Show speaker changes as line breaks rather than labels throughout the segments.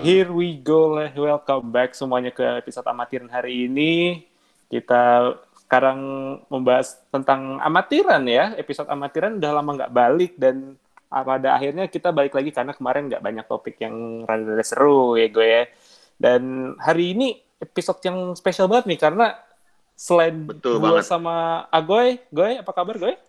Here we go. Welcome back semuanya ke episode amatiran hari ini. Kita sekarang membahas tentang amatiran ya. Episode amatiran udah lama nggak balik dan pada akhirnya kita balik lagi karena kemarin nggak banyak topik yang rada-rada seru ya gue ya. Dan hari ini episode yang spesial banget nih karena selain
Betul
gue
banget.
sama Agoy, Goy apa kabar Goy?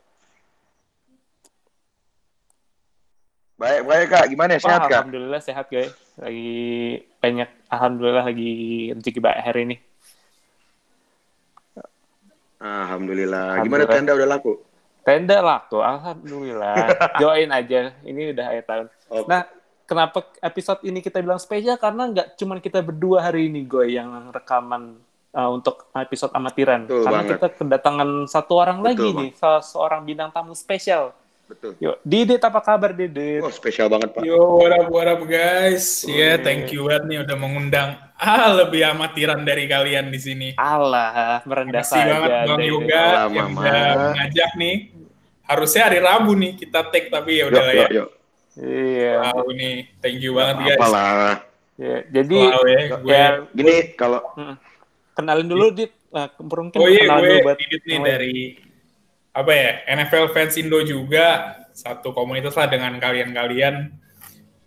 Baik, baik kak. Gimana ya? Sehat kak?
Alhamdulillah sehat guys. Lagi banyak, alhamdulillah lagi rezeki baik hari ini.
Alhamdulillah.
Alhamdulillah.
Gimana tenda udah laku?
Tenda laku, alhamdulillah. Join aja, ini udah akhir tahun.
Oke.
Nah, kenapa episode ini kita bilang spesial? Karena nggak cuma kita berdua hari ini, Goy, yang rekaman uh, untuk episode amatiran.
Betul
Karena
banget.
kita kedatangan satu orang
Betul,
lagi
Bang.
nih, salah seorang bintang tamu spesial.
Betul.
Yuk, Didit apa kabar Didit?
Oh, spesial banget pak.
Yo, what up, what up guys? Ya, thank you banget nih udah mengundang ah lebih amatiran dari kalian di sini.
Allah, merendah
Makasih banget
saja.
Bang
Didit.
Yoga
Alah,
yang udah mengajak nih. Harusnya hari Rabu nih kita take tapi ya udah lah ya.
yuk, yuk.
Iya.
Wow nih, thank you banget guys.
Apalah.
Ya, jadi
Wow, ya, gue.
ya,
Gini kalau
mm, kenalin dulu Dit. Nah, mungkin
Oh iya,
kenalin
gue
dulu buat
Didit nih dari apa ya NFL fans Indo juga satu komunitas lah dengan kalian-kalian.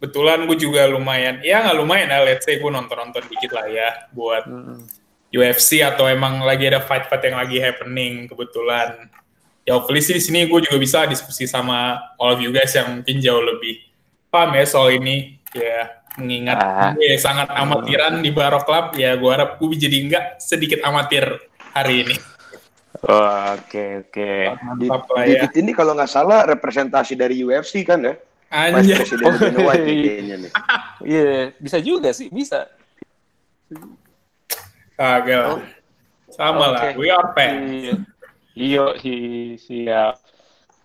Kebetulan gue juga lumayan, ya nggak lumayan lah, let's say gue nonton-nonton dikit lah ya buat
Mm,
UFC atau emang lagi ada fight-fight yang lagi happening kebetulan. Ya hopefully sih di sini gue juga bisa diskusi sama all of you guys yang mungkin jauh lebih paham ya soal ini. Ya mengingat
Ah.
gue sangat amatiran di Baro Club, ya gue harap gue jadi enggak sedikit amatir hari ini.
Oh, Oke oke.
Mantap lah ya.
Didit ini kalau nggak salah representasi dari UFC kan ya?
Anjay.
Presiden Dana White nih kayaknya nih.
Iya bisa juga sih bisa.
Kagak lah. Sama lah,
Oke.
we are fans.
Iya. Iyo hi- siap.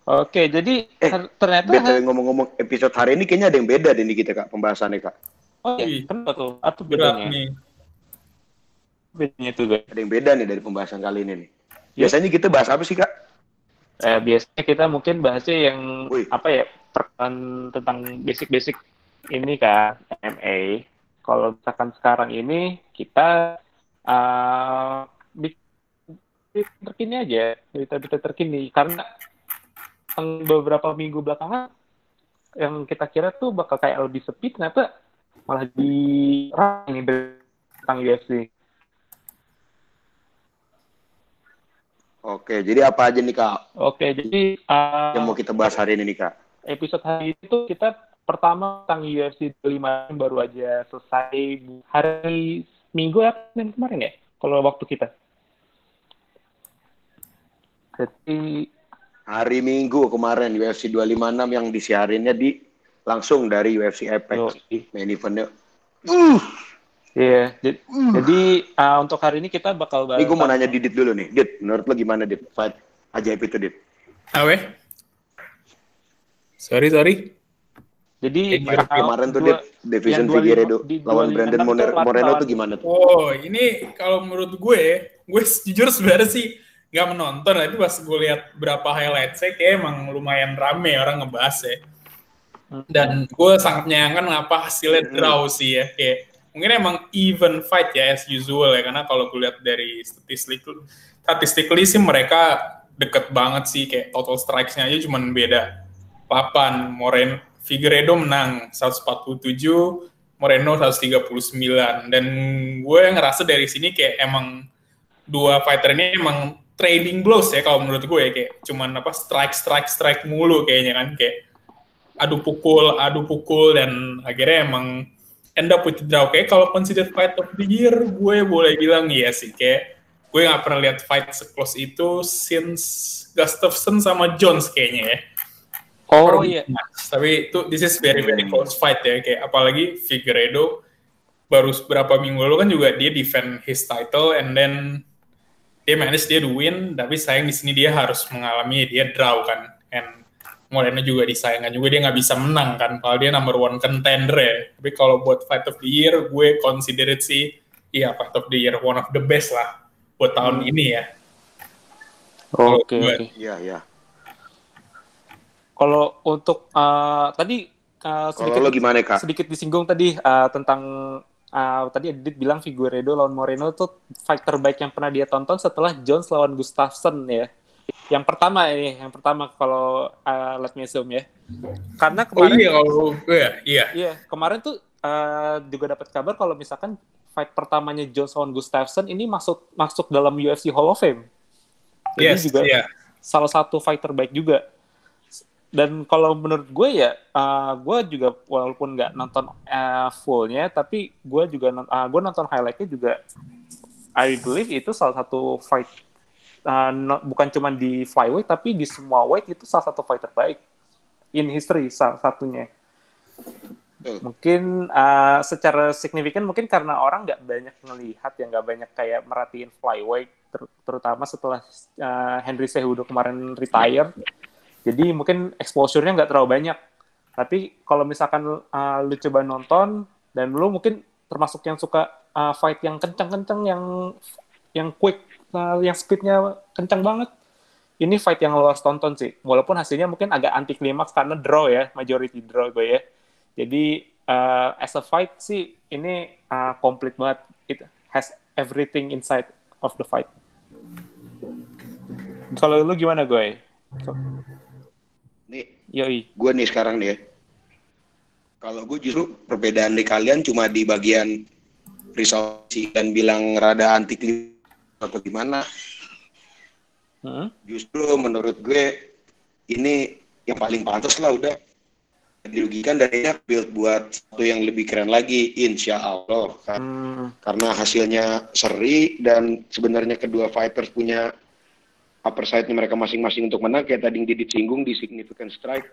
Oke jadi
Eh,
ter- ternyata
Beda ngomong-ngomong episode hari ini kayaknya ada yang beda deh nih kita kak pembahasannya kak.
oh iya
Wih.
kenapa tuh? Apa
Berat
bedanya?
nih.
Bedanya tuh.
Ada yang beda nih dari pembahasan kali ini nih.
Ya.
Biasanya kita bahas apa sih kak?
Eh, biasanya kita mungkin bahasnya yang
Wih.
apa ya perkenalan tentang basic-basic ini kan MMA. Kalau misalkan sekarang ini kita uh, terkini aja berita-berita terkini karena yang beberapa minggu belakangan yang kita kira tuh bakal kayak lebih sepi ternyata malah di nih tentang UFC.
Oke, jadi apa aja nih kak
Oke, jadi uh,
yang mau kita bahas hari ini nih kak?
episode hari itu kita pertama tentang UFC 25 baru aja selesai hari Minggu ya kemarin ya kalau waktu kita. Jadi
Hari Minggu kemarin UFC 256 yang disiarinnya di langsung dari UFC Apex.
yo,
Main eventnya. Uh,
iya jadi, jadi, uh, untuk hari ini kita bakal bahas
ini gue mau nanya Didit dulu nih. Dit, menurut lo gimana Dit? Fight ajaib itu Dit.
Awe? Sorry, sorry.
Jadi uh,
kemarin tuh
dua-
Dit, Division
yang 25
Figueredo
di
lawan
25
Brandon Moner- Moreno tuh gimana tuh?
Oh, ini kalau menurut gue, gue jujur sebenarnya sih nggak menonton, tapi pas gue lihat berapa highlight saya kayak emang lumayan rame orang ngebahas ya. Dan gue sangat menyayangkan ngapa hasilnya
Hmm.
draw sih ya. Kayak mungkin emang even fight ya as usual ya, karena kalau gue lihat dari statistik statistically sih mereka deket banget sih. Kayak total strikes-nya aja cuman beda. 8 Moreno Figueredo menang 147 Moreno 139 dan gue ngerasa dari sini kayak emang dua fighter ini emang trading blows ya kalau menurut gue ya. Kayak cuman apa strike strike strike mulu kayaknya kan. Kayak adu pukul adu pukul dan akhirnya emang end up with draw kayak kalau consider fight of the year gue boleh bilang iya sih. Kayak gue nggak pernah lihat fight seclose itu since Gustafsson sama Jones kayaknya ya.
Oh iya.
match. Tapi itu this is very very close fight ya. Kayak apalagi Figueredo baru beberapa minggu lalu kan juga dia defend his title and then dia manage dia to win tapi sayang di sini dia harus mengalami dia draw kan. And Moreno juga disayangkan juga dia nggak bisa menang kan kalau dia number one contender ya tapi kalau buat fight of the year gue consider it sih iya fight of the year one of the best lah buat tahun ini ya
Oke.
Iya, iya.
Kalau untuk uh, tadi uh,
Kalau
sedikit
lo gimana kak?
sedikit disinggung tadi uh, tentang uh, tadi Edit bilang Figueredo lawan Moreno tuh fight terbaik yang pernah dia tonton setelah Jones lawan Gustafsson ya. Yang pertama ini, yang pertama kalau uh, let me zoom ya. Karena
Oh
kemarin
iya kalau iya iya.
Iya, kemarin tuh uh, juga dapat kabar kalau misalkan fight pertamanya Jones lawan Gustafsson ini masuk masuk dalam UFC Hall of Fame. Jadi
Yes,
juga
iya.
salah satu fight terbaik juga. Dan kalau menurut gue ya, uh, gue juga walaupun nggak nonton uh, fullnya, tapi gue juga uh, gue nonton highlightnya juga. I believe itu salah satu fight uh, no- bukan cuma di flyweight tapi di semua weight itu salah satu fight terbaik in history salah satunya.
Betul.
mungkin uh, secara signifikan mungkin karena orang nggak banyak melihat ya nggak banyak kayak merhatiin flyweight ter- terutama setelah uh, Henry Cejudo kemarin retire. Jadi mungkin exposure-nya nggak terlalu banyak. Tapi kalau misalkan uh, lu coba nonton dan lu mungkin termasuk yang suka uh, fight yang kencang-kencang yang yang quick uh, yang speednya kencang banget ini fight yang harus tonton sih walaupun hasilnya mungkin agak anti klimaks karena draw ya majority draw gue ya jadi uh, as a fight sih ini uh, complete banget. It has everything inside of the fight. Kalau lu gimana gue?
Nih,
Yoi.
gue nih sekarang nih ya. Kalau gue justru perbedaan di kalian cuma di bagian resolusi dan bilang rada anti klimaks atau gimana.
Hmm?
Justru menurut gue ini yang paling pantas lah udah dirugikan dan ini build buat satu yang lebih keren lagi insya Allah Kan-
Hmm.
karena hasilnya seri dan sebenarnya kedua fighters punya upper side-nya mereka masing-masing untuk menang kayak tadi yang Didit singgung di significant strike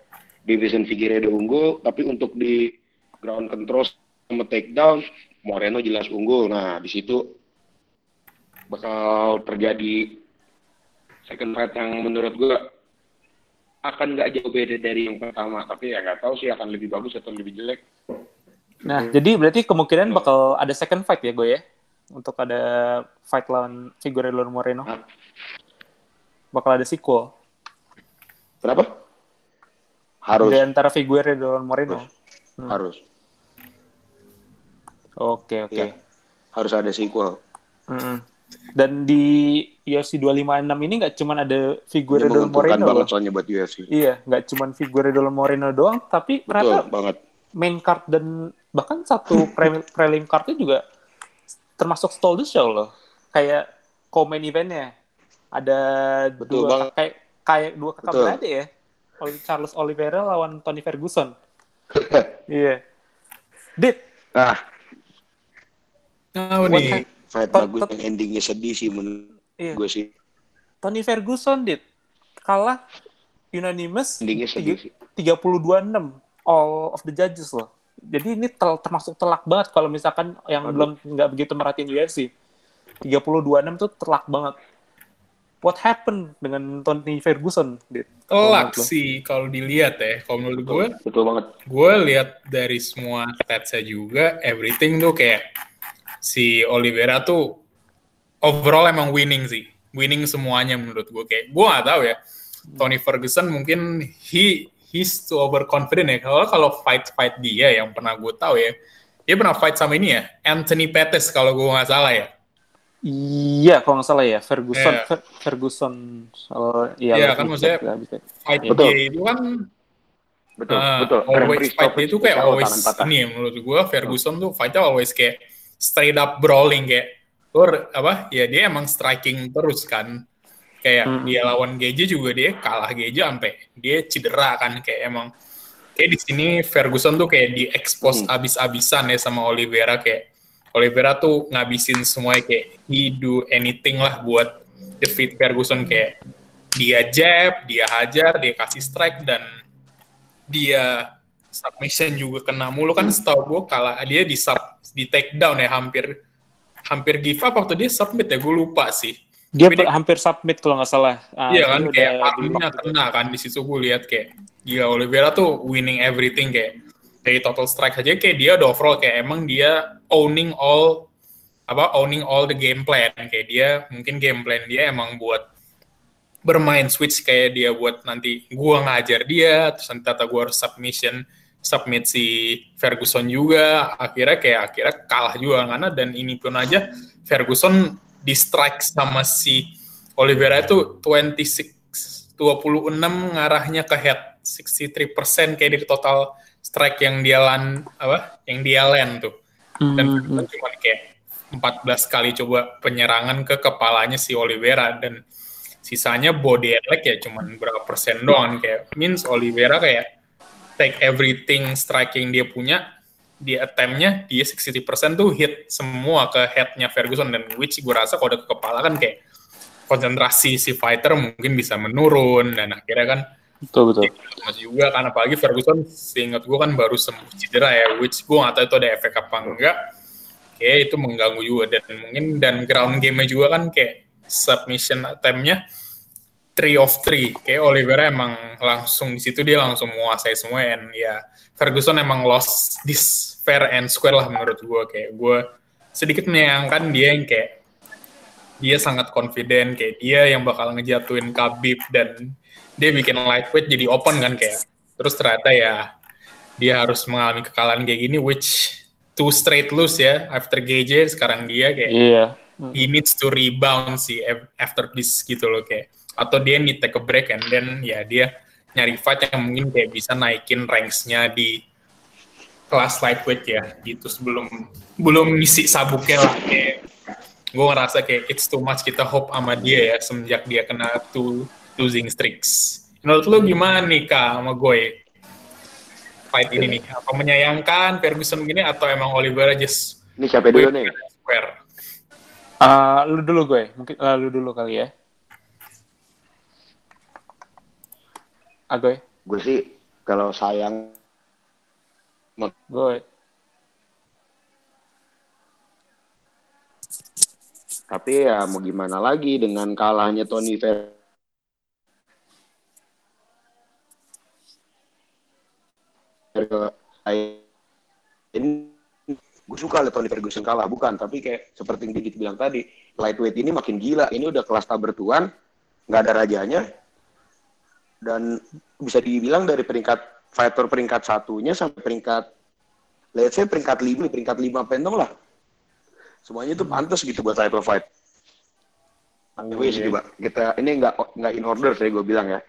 Division Figueiredo unggul tapi untuk di ground control sama takedown Moreno jelas unggul nah di situ bakal terjadi second fight yang menurut gua akan nggak jauh beda dari yang pertama tapi ya nggak tahu sih akan lebih bagus atau lebih jelek
Nah, jadi berarti kemungkinan bakal ada second fight ya gue ya? Untuk ada fight lawan Figueredo lawan Moreno.
Hah?
Bakal ada sequel.
kenapa harus
Di antara Figueredo lawan Moreno. Hmm.
harus
Oke, oke.
ya harus ada sequel
Mm-mm. Dan di UFC 256 ini nggak cuma ada Figueredo dan
menguntungkan
Moreno
banget
loh.
soalnya buat UFC.
Iya, nggak cuma Figueredo Moreno doang, tapi
Betul
ternyata
banget.
main card dan bahkan satu pre- prelim cardnya juga termasuk stall the show loh. Kayak co-main eventnya ada
Betul
dua
banget.
kayak kayak dua kakak
Betul.
beradik ya. Charles Oliveira lawan Tony Ferguson. iya. Dit,
Nah,
Tahu nih.
Fight
Tot-
bagus yang endingnya sedih sih menurut
iya.
gue sih.
Tony Ferguson dit kalah unanimous
Endingnya sedih sih.
32-6 all of the judges loh. Jadi ini tel- termasuk telak banget kalau misalkan yang
Aduh.
belum nggak begitu merhatiin UFC. 32-6 tuh telak banget. What happened dengan Tony Ferguson? Dit?
Telak sih kalau dilihat ya. Kalau menurut gue,
Betul, betul banget.
gue lihat dari semua statsnya juga, everything tuh kayak si Oliveira tuh overall emang winning sih. Winning semuanya menurut gue. Kayak gue gak tahu ya. Tony Ferguson mungkin he he's too overconfident ya. Kalau kalau fight fight dia yang pernah gue tahu ya, dia pernah fight sama ini ya, Anthony Pettis kalau gue nggak salah ya.
Iya, kalau nggak salah ya Ferguson,
Iya.
Fer- Ferguson. Oh, iya,
Iya,
lebih
kan maksudnya-
cek.
Fight
Betul.
dia itu kan
Betul,
Uh,
betul.
always fight itu kayak always ini ya, menurut gue Ferguson tuh fightnya always kayak straight up brawling kayak or apa ya dia emang striking terus kan kayak
Hmm.
dia lawan Geje juga dia kalah Geje sampai dia cedera kan kayak emang kayak di sini Ferguson tuh kayak di expose
Hmm.
abis-abisan ya sama Oliveira kayak Oliveira tuh ngabisin semua kayak he do anything lah buat defeat Ferguson kayak dia jab, dia hajar, dia kasih strike dan dia submission juga kena mulu. Kan setahu gue kalah dia di sub di take down ya hampir hampir give up waktu dia submit ya gue lupa sih.
Dia
dia-
hampir submit kalau nggak salah. Ah,
iya kan kayak armnya kena kan di situ gue lihat kayak gila Oliveira tuh winning everything kayak dari total strike aja kayak dia udah overall kayak emang dia owning all apa owning all the game plan. Kayak dia mungkin game plan dia emang buat bermain switch kayak dia buat nanti gua ngajar dia terus nanti tata gua harus submission submit si Ferguson juga akhirnya kayak akhirnya kalah juga karena dan ini pun aja Ferguson di strike sama si Oliveira itu 26 26 ngarahnya ke head 63% kayak di total strike yang dia lan apa yang dia land tuh. Dan
Hmm,
Ferguson cuma kayak 14 kali coba penyerangan ke kepalanya si Oliveira dan sisanya body leg ya cuman berapa persen doang kayak means Oliveira kayak take everything striking dia punya di attempt-nya dia 60% tuh hit semua ke head-nya Ferguson. Dan which gue rasa kalau udah ke kepala kan kayak konsentrasi si fighter mungkin bisa menurun dan akhirnya kan
betul betul.
masih juga kan. Apalagi Ferguson seingat gue kan baru sembuh cedera ya which gue gak tahu itu ada efek apa enggak. Kayak itu mengganggu juga. Dan mungkin dan ground game-nya juga kan kayak submission attempt-nya three of three. Kayak Oliveira emang langsung di situ dia langsung menguasai semua and ya Ferguson emang lost this fair and square lah menurut gue kayak gue sedikit menyayangkan dia yang kayak dia sangat confident kayak dia yang bakal ngejatuhin Khabib dan dia bikin lightweight jadi open kan kayak. Terus ternyata ya dia harus mengalami kekalahan kayak gini which two straight lose ya after GJ sekarang dia kayak
Iya.
he needs to rebound sih af- after this gitu loh kayak atau dia need take a break and then ya dia nyari fight yang mungkin kayak bisa naikin ranks-nya di kelas lightweight ya gitu sebelum belum ngisi sabuknya lah kayak. Gue ngerasa kayak it's too much kita hope sama dia ya semenjak dia kena two losing streaks. Menurut lu gimana nih kak sama gue fight ini nih apa menyayangkan Ferguson gini atau emang Oliveira just
Ini siapa dulu nih?
square?
Ah, lu dulu gue, mungkin ah, lu dulu kali ya. Agoy,
Gue sih kalau sayang
gue.
tapi ya mau gimana lagi dengan kalahnya Tony Fer ini gue suka lihat Tony Ferguson kalah bukan tapi kayak seperti yang Dikit bilang tadi lightweight ini makin gila. Ini udah kelas tak bertuan nggak ada rajanya dan bisa dibilang dari peringkat fighter peringkat satunya sampai peringkat let's say peringkat lima peringkat lima pendong lah semuanya itu pantas gitu buat title fight Anyway, sih coba kita ini nggak nggak in order saya gue bilang ya.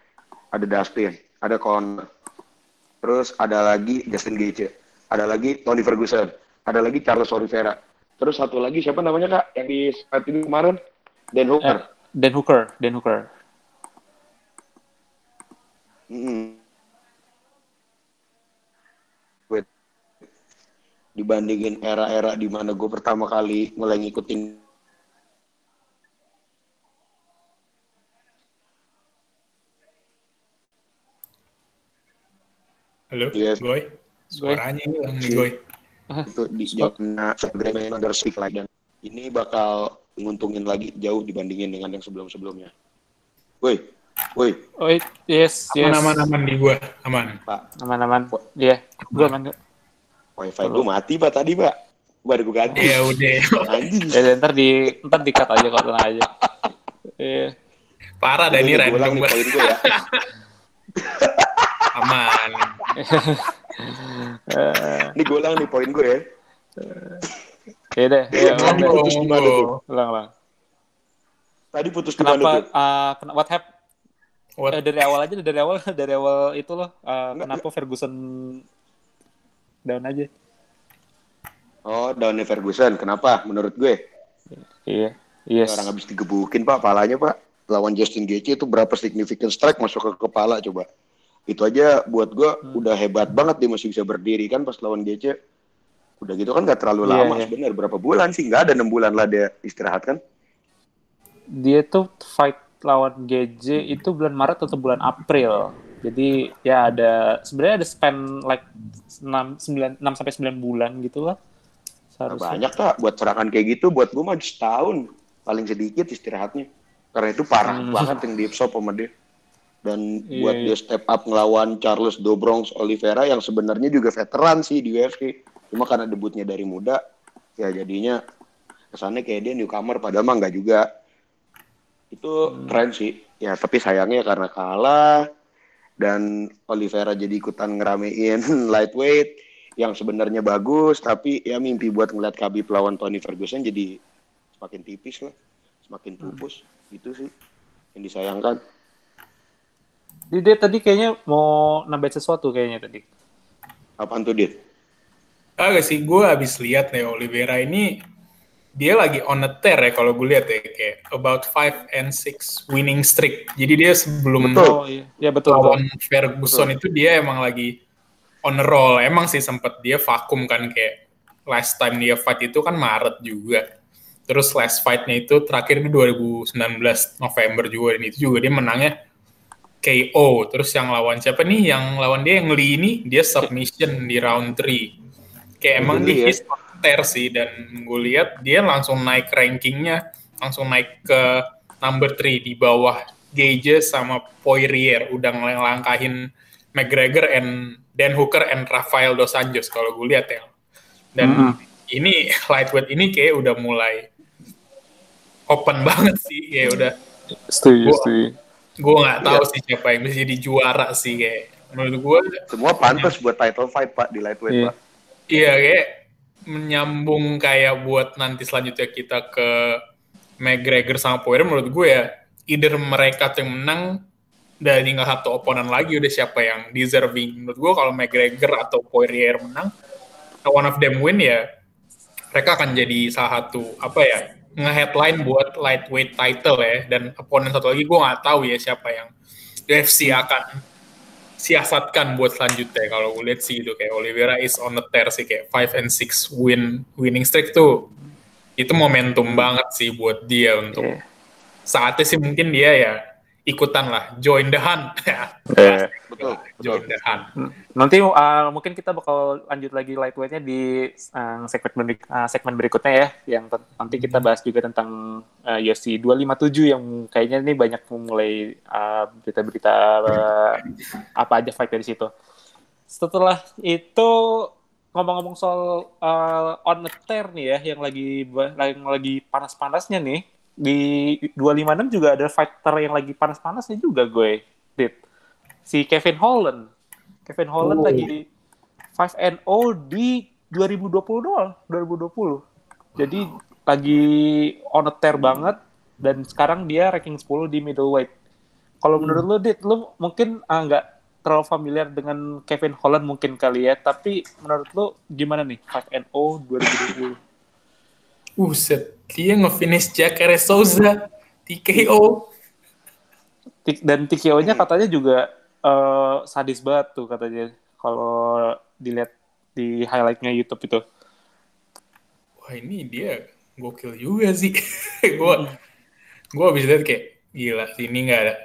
Ada Dustin, ada Con, terus ada lagi Justin Gaethje, ada lagi Tony Ferguson, ada lagi Charles Oliveira, terus satu lagi siapa namanya kak yang di fight ini kemarin Dan Hooker.
Eh, Dan Hooker, Dan Hooker.
Wait. Dibandingin era-era di mana gue pertama kali mulai ngikutin
Halo,
Yes.
Goy. Suaranya hilang nih, Goy.
itu di zamannya Instagram Another Speak Like dan ini bakal menguntungin lagi jauh dibandingin dengan yang sebelum-sebelumnya. Woi, woi,
Oh, yes, yes.
Aman-aman di gua, aman.
Pak,
Aman-aman. Iya, gue aman.
wifi gue mati Pak tadi Pak. Baru gue ganti.
Ya udah,
Anjing.
Ya, ntar di ntar di cut aja kok tenang aja. Iya.
parah dah ini random
nih
banget.
poin gue ya.
Aman.
Eh,
Ini gue ulang nih poin gue ya.
ya deh, ya, ulang deh.
Monggo. putus di mana tuh?
Ulang.
Tadi putus di mana
Kenapa
tuh?
kena- what happened?
What?
Eh, dari awal aja, dari awal, dari awal itu loh.
Enggak,
kenapa Ferguson down aja?
Oh, Downey Ferguson. Kenapa? Menurut gue.
Iya, yes.
Orang habis digebukin Pak, palanya Pak. Lawan Justin Gaethje itu berapa significant strike masuk ke kepala coba. Itu aja buat gue udah hebat banget dia masih bisa berdiri kan pas lawan Gaethje. Udah gitu kan gak terlalu
Iya,
lama
iya.
sebenarnya. Berapa bulan sih? Nggak ada enam bulan lah dia istirahat kan.
Dia tuh fight lawan GJ itu bulan Maret atau bulan April. Jadi ya ada sebenarnya ada span like 6 9 6 sampai 9 bulan gitu lah.
Nah,
Seharusnya.
banyak tak buat serangan kayak gitu buat gue mah setahun paling sedikit istirahatnya. Karena itu parah
Hmm.
banget yang di absorb sama dia. Dan
Iya,
buat
iya.
dia step up ngelawan Charles Dobronx Oliveira yang sebenarnya juga veteran sih di UFC. Cuma karena debutnya dari muda, ya jadinya kesannya kayak dia newcomer padahal mah enggak juga. Itu
Hmm.
keren sih. Ya tapi sayangnya karena kalah dan Oliveira jadi ikutan ngeramein lightweight yang sebenarnya bagus tapi ya mimpi buat ngeliat Khabib lawan Tony Ferguson jadi semakin tipis lah semakin pupus gitu sih yang disayangkan
Jadi dia tadi kayaknya mau nambahin sesuatu kayaknya tadi.
apaan tuh Dit?
Agak sih, gue habis lihat nih Oliveira ini dia lagi on a tear ya kalau gue lihat ya kayak about 5 and 6 winning streak. Jadi dia sebelum
Betul.
Oh iya, ya betul. betul.
lawan Ferguson itu dia emang lagi on a roll. Emang sih sempet dia vakum kan kayak last time dia fight itu kan Maret juga. Terus last fight-nya itu terakhir di 2019 November juga dan itu juga dia menangnya KO. Terus yang lawan siapa nih? Yang lawan dia yang Lee ini dia submission di round 3. Kayak emang
Lee
dia
ya?
his tear sih dan gue lihat dia langsung naik rankingnya, langsung naik ke number 3 di bawah Gage sama Poirier udah ngelangkahin McGregor and Dan Hooker and Rafael Dos Anjos kalau gue lihat ya. Dan
Mm-mm.
ini lightweight ini kayak udah mulai open banget sih, ya udah
Setuju,
Gua-
setuju.
gue nggak tahu
Iya.
sih siapa yang bisa jadi juara sih kayak menurut gue
Semua pantas buat title fight Pak di lightweight
Iya.
Pak.
iya kayak menyambung kayak buat nanti selanjutnya kita ke McGregor sama Poirier menurut gue ya either mereka tuh yang menang dan tinggal satu oponan lagi udah siapa yang deserving. Menurut gue kalau McGregor atau Poirier menang one of them win ya mereka akan jadi salah satu apa ya nge-headline buat lightweight title ya. Dan oponen satu lagi gue nggak tahu ya siapa yang UFC akan siasatkan buat selanjutnya kalau gue lihat sih itu kayak Oliveira is on the tear sih kayak 5 and 6 win winning streak tuh itu momentum banget sih buat dia untuk
Iya.
saatnya sih mungkin dia ya ikutan lah. Join the hunt.
Iya.
Betul,
join
betul.
the hunt.
Nanti uh, mungkin kita bakal lanjut lagi lightweightnya di uh, segmen berik- uh, segmen berikutnya ya, yang nanti kita bahas juga tentang uh, UFC 257 yang kayaknya ini banyak mulai uh, berita-berita uh, apa aja fight dari situ. Setelah itu ngomong-ngomong soal uh, on the tear nih ya, yang lagi yang lagi panas-panasnya nih di 256 juga ada fighter yang lagi panas-panasnya juga gue, Dit. Si Kevin Holland. Kevin Holland
Oh.
lagi 5 and 0 di 2020 doang, 2020. Jadi lagi on a tear banget dan sekarang dia ranking 10 di middleweight. Kalau menurut lu Dit, lu mungkin ah, nggak terlalu familiar dengan Kevin Holland mungkin kali ya, tapi menurut lu gimana nih 5 and 0 2020?
Buset, dia nge-finish Jacare Souza TKO
Dan TKO-nya katanya juga eh, sadis banget tuh katanya kalau dilihat di highlight-nya YouTube itu.
wah ini dia gokil juga sih. Gue gue abis lihat kayak gila ini nggak ada.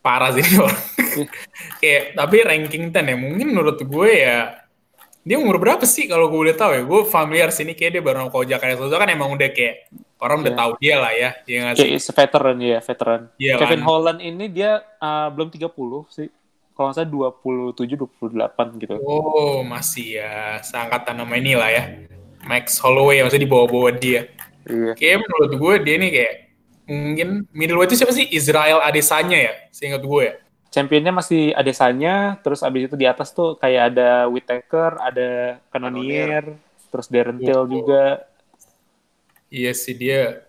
Parah sih orang. Kayak tapi ranking 10 ya mungkin menurut gue ya dia umur berapa sih kalau gue udah tahu ya gue familiar sini kayak dia baru kalau Jakarta Souza kan emang udah kayak orang udah
Iya.
tahu dia lah ya dia
Ya,
sih
is veteran ya, veteran.
Iya
Kevin
kan?
Holland ini dia uh, belum 30 sih. Kalau nggak salah 27 28 gitu.
oh masih ya seangkatan nama ini lah ya Max Holloway maksudnya di bawah-bawah dia
Iya.
Kayak menurut gue dia nih kayak mungkin middleweight itu siapa sih? Israel Adesanya ya, seingat gue ya.
Championnya masih Adesanya, terus abis itu di atas tuh kayak ada Whittaker, ada Cannonier, terus Darren Till
Oh.
juga.
Iya sih dia,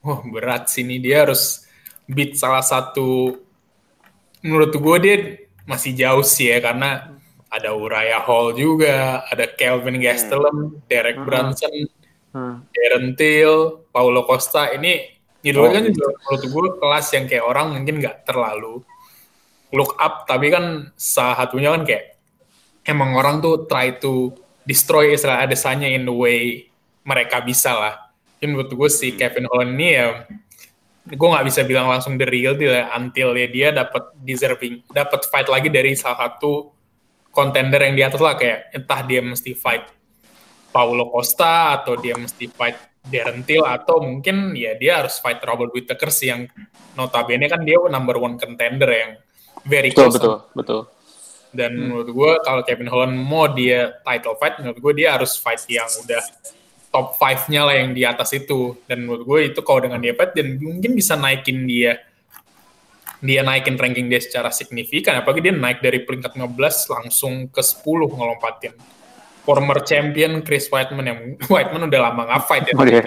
wah berat sih nih dia harus beat salah satu. Menurut gue dia masih jauh sih ya karena ada Uriah Hall juga, ada Kelvin Gastelum, Derek
Hmm.
Brunson,
Hmm.
Darren Till, Paulo Costa ini middleweight
Oh,
kan juga menurut gue kelas yang kayak orang mungkin nggak terlalu look up tapi kan salah satunya kan kayak emang orang tuh try to destroy Israel Adesanya in the way mereka bisa lah. Jadi menurut gue si Kevin Holland ini ya gue nggak bisa bilang langsung the real deal ya until ya dia dapat deserving dapat fight lagi dari salah satu contender yang di atas lah kayak entah dia mesti fight Paulo Costa atau dia mesti fight Darren Till atau mungkin ya dia harus fight Robert Whittaker sih yang notabene kan dia number one contender yang very
Betul,
close
betul, betul.
dan menurut gue kalau Kevin Holland mau dia title fight menurut gue dia harus fight yang udah top 5-nya lah yang di atas itu dan menurut gue itu kalau dengan dia fight dan mungkin bisa naikin dia dia naikin ranking dia secara signifikan, apalagi dia naik dari peringkat 15 langsung ke 10 ngelompatin. Former champion Chris Whiteman yang Whiteman udah lama nggak fight ya.
Oh, iya.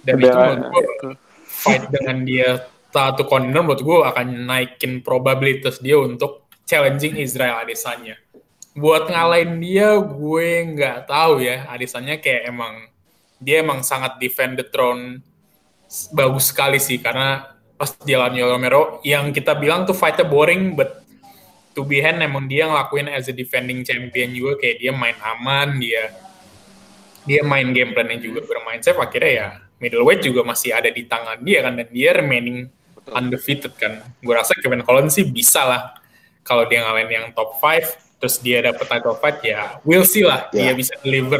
Dan
Udah,
itu menurut gue fight dengan dia satu contender menurut gue akan naikin probabilitas dia untuk challenging Israel Adesanya. Buat ngalahin dia, gue nggak tahu ya. Adesanya kayak emang dia emang sangat defend the throne bagus sekali sih karena pas dia lawan Romero yang kita bilang tuh fightnya boring but to be hand emang dia ngelakuin as a defending champion juga kayak dia main aman dia dia main game plan-nya juga bermain safe akhirnya ya middleweight juga masih ada di tangan dia kan dan dia remaining undefeated kan gue rasa Kevin Holland sih bisa lah kalau dia ngalahin yang top 5 terus dia dapet title fight ya we'll see lah dia
Ya.
bisa deliver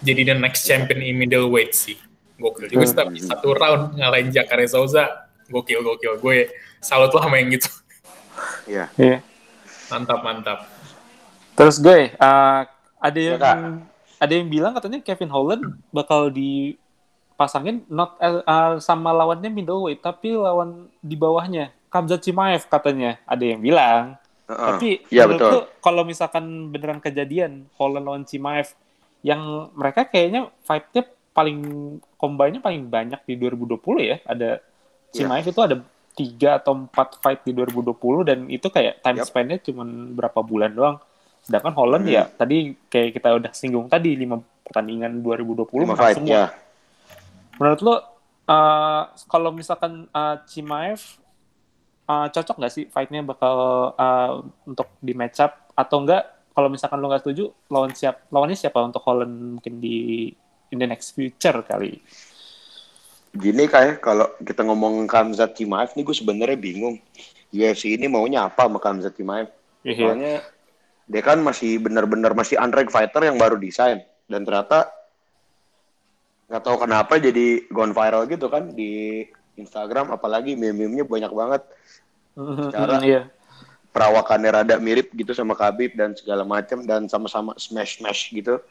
jadi the next champion in middleweight sih gokil juga sih
Hmm.
tapi satu round ngalahin Jacare Souza gokil gokil gue salut lah main gitu
Iya.
Iya.
mantap mantap
Terus gue, uh, ada yang
Kak.
ada yang bilang katanya Kevin Holland bakal dipasangin not uh, sama lawannya middleweight, tapi lawan di bawahnya Kamzat Chimaev katanya. Ada yang bilang.
Heeh.
Tapi
Iya
menurut
betul.
kalau misalkan beneran kejadian Holland lawan Chimaev, yang mereka kayaknya fight-nya paling combine-nya paling banyak di 2020 ya. Ada Chimaev itu ada tiga atau empat fight di 2020 dan itu kayak time
Yap.
span-nya cuma berapa bulan doang. Sedangkan Holland
Hmm.
ya tadi kayak kita udah singgung tadi lima pertandingan 2020
Lima
menang
fight
semua.
ya.
Menurut lo uh, kalau misalkan uh, Chimaev uh, cocok nggak sih fight-nya bakal uh, untuk di match up atau enggak? Kalau misalkan lo nggak setuju, lawan siap lawannya siapa untuk Holland mungkin di in the next future kali?
Gini kayak kalau kita ngomong Kamzat Chimaev nih gue sebenarnya bingung. UFC ini maunya apa sama Kamzat Chimaev?
Iya.
Soalnya dia kan masih benar-benar masih unranked fighter yang baru desain dan ternyata nggak tahu kenapa jadi gone viral gitu kan di Instagram apalagi meme-memenya banyak banget Secara-
Iya.
perawakannya rada mirip gitu sama Khabib dan segala macam dan sama-sama smash smash gitu.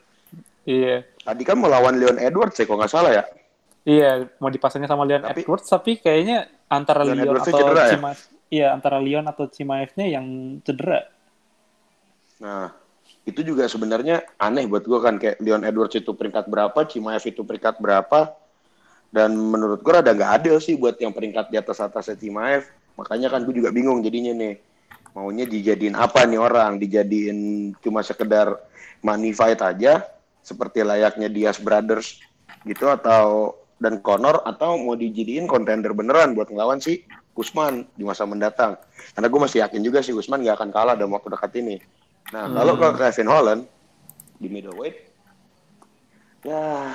Iya.
Tadi kan melawan Leon Edwards ya kalau nggak salah ya.
Iya, mau dipasangnya sama Leon
Tapi-
Edwards, tapi kayaknya antara
Leon
Leon atau
cedera ya?
Chimaev, iya antara Leon atau Chimaev-nya yang cedera.
Nah, itu juga sebenarnya aneh buat gue kan kayak Leon Edwards itu peringkat berapa, Chimaev itu peringkat berapa, dan menurut gue rada nggak adil sih buat yang peringkat di atas atasnya Chimaev. Makanya kan gue juga bingung jadinya nih maunya dijadiin apa nih orang, dijadiin cuma sekedar money fight aja seperti layaknya Diaz Brothers gitu atau dan Conor atau mau dijadiin kontender beneran buat ngelawan si Usman di masa mendatang. Karena gue masih yakin juga sih Usman gak akan kalah dalam waktu dekat ini. Nah, kalau ke Kevin Holland di middleweight, ya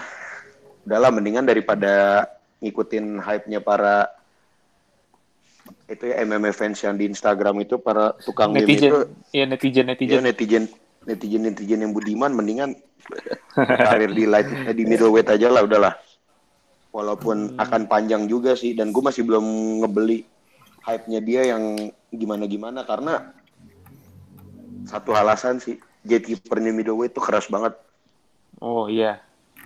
udahlah mendingan daripada ngikutin hype-nya para itu ya MMA fans yang di Instagram itu para tukang meme itu.
Netizen, iya netizen
ya
netizen.
netizen netizen netizen yang budiman mendingan karir di light eh, di middleweight aja lah udahlah walaupun akan panjang juga sih dan gue masih belum ngebeli hype-nya dia yang gimana gimana karena satu alasan sih gatekeeper-nya middleweight tuh keras banget
Oh iya.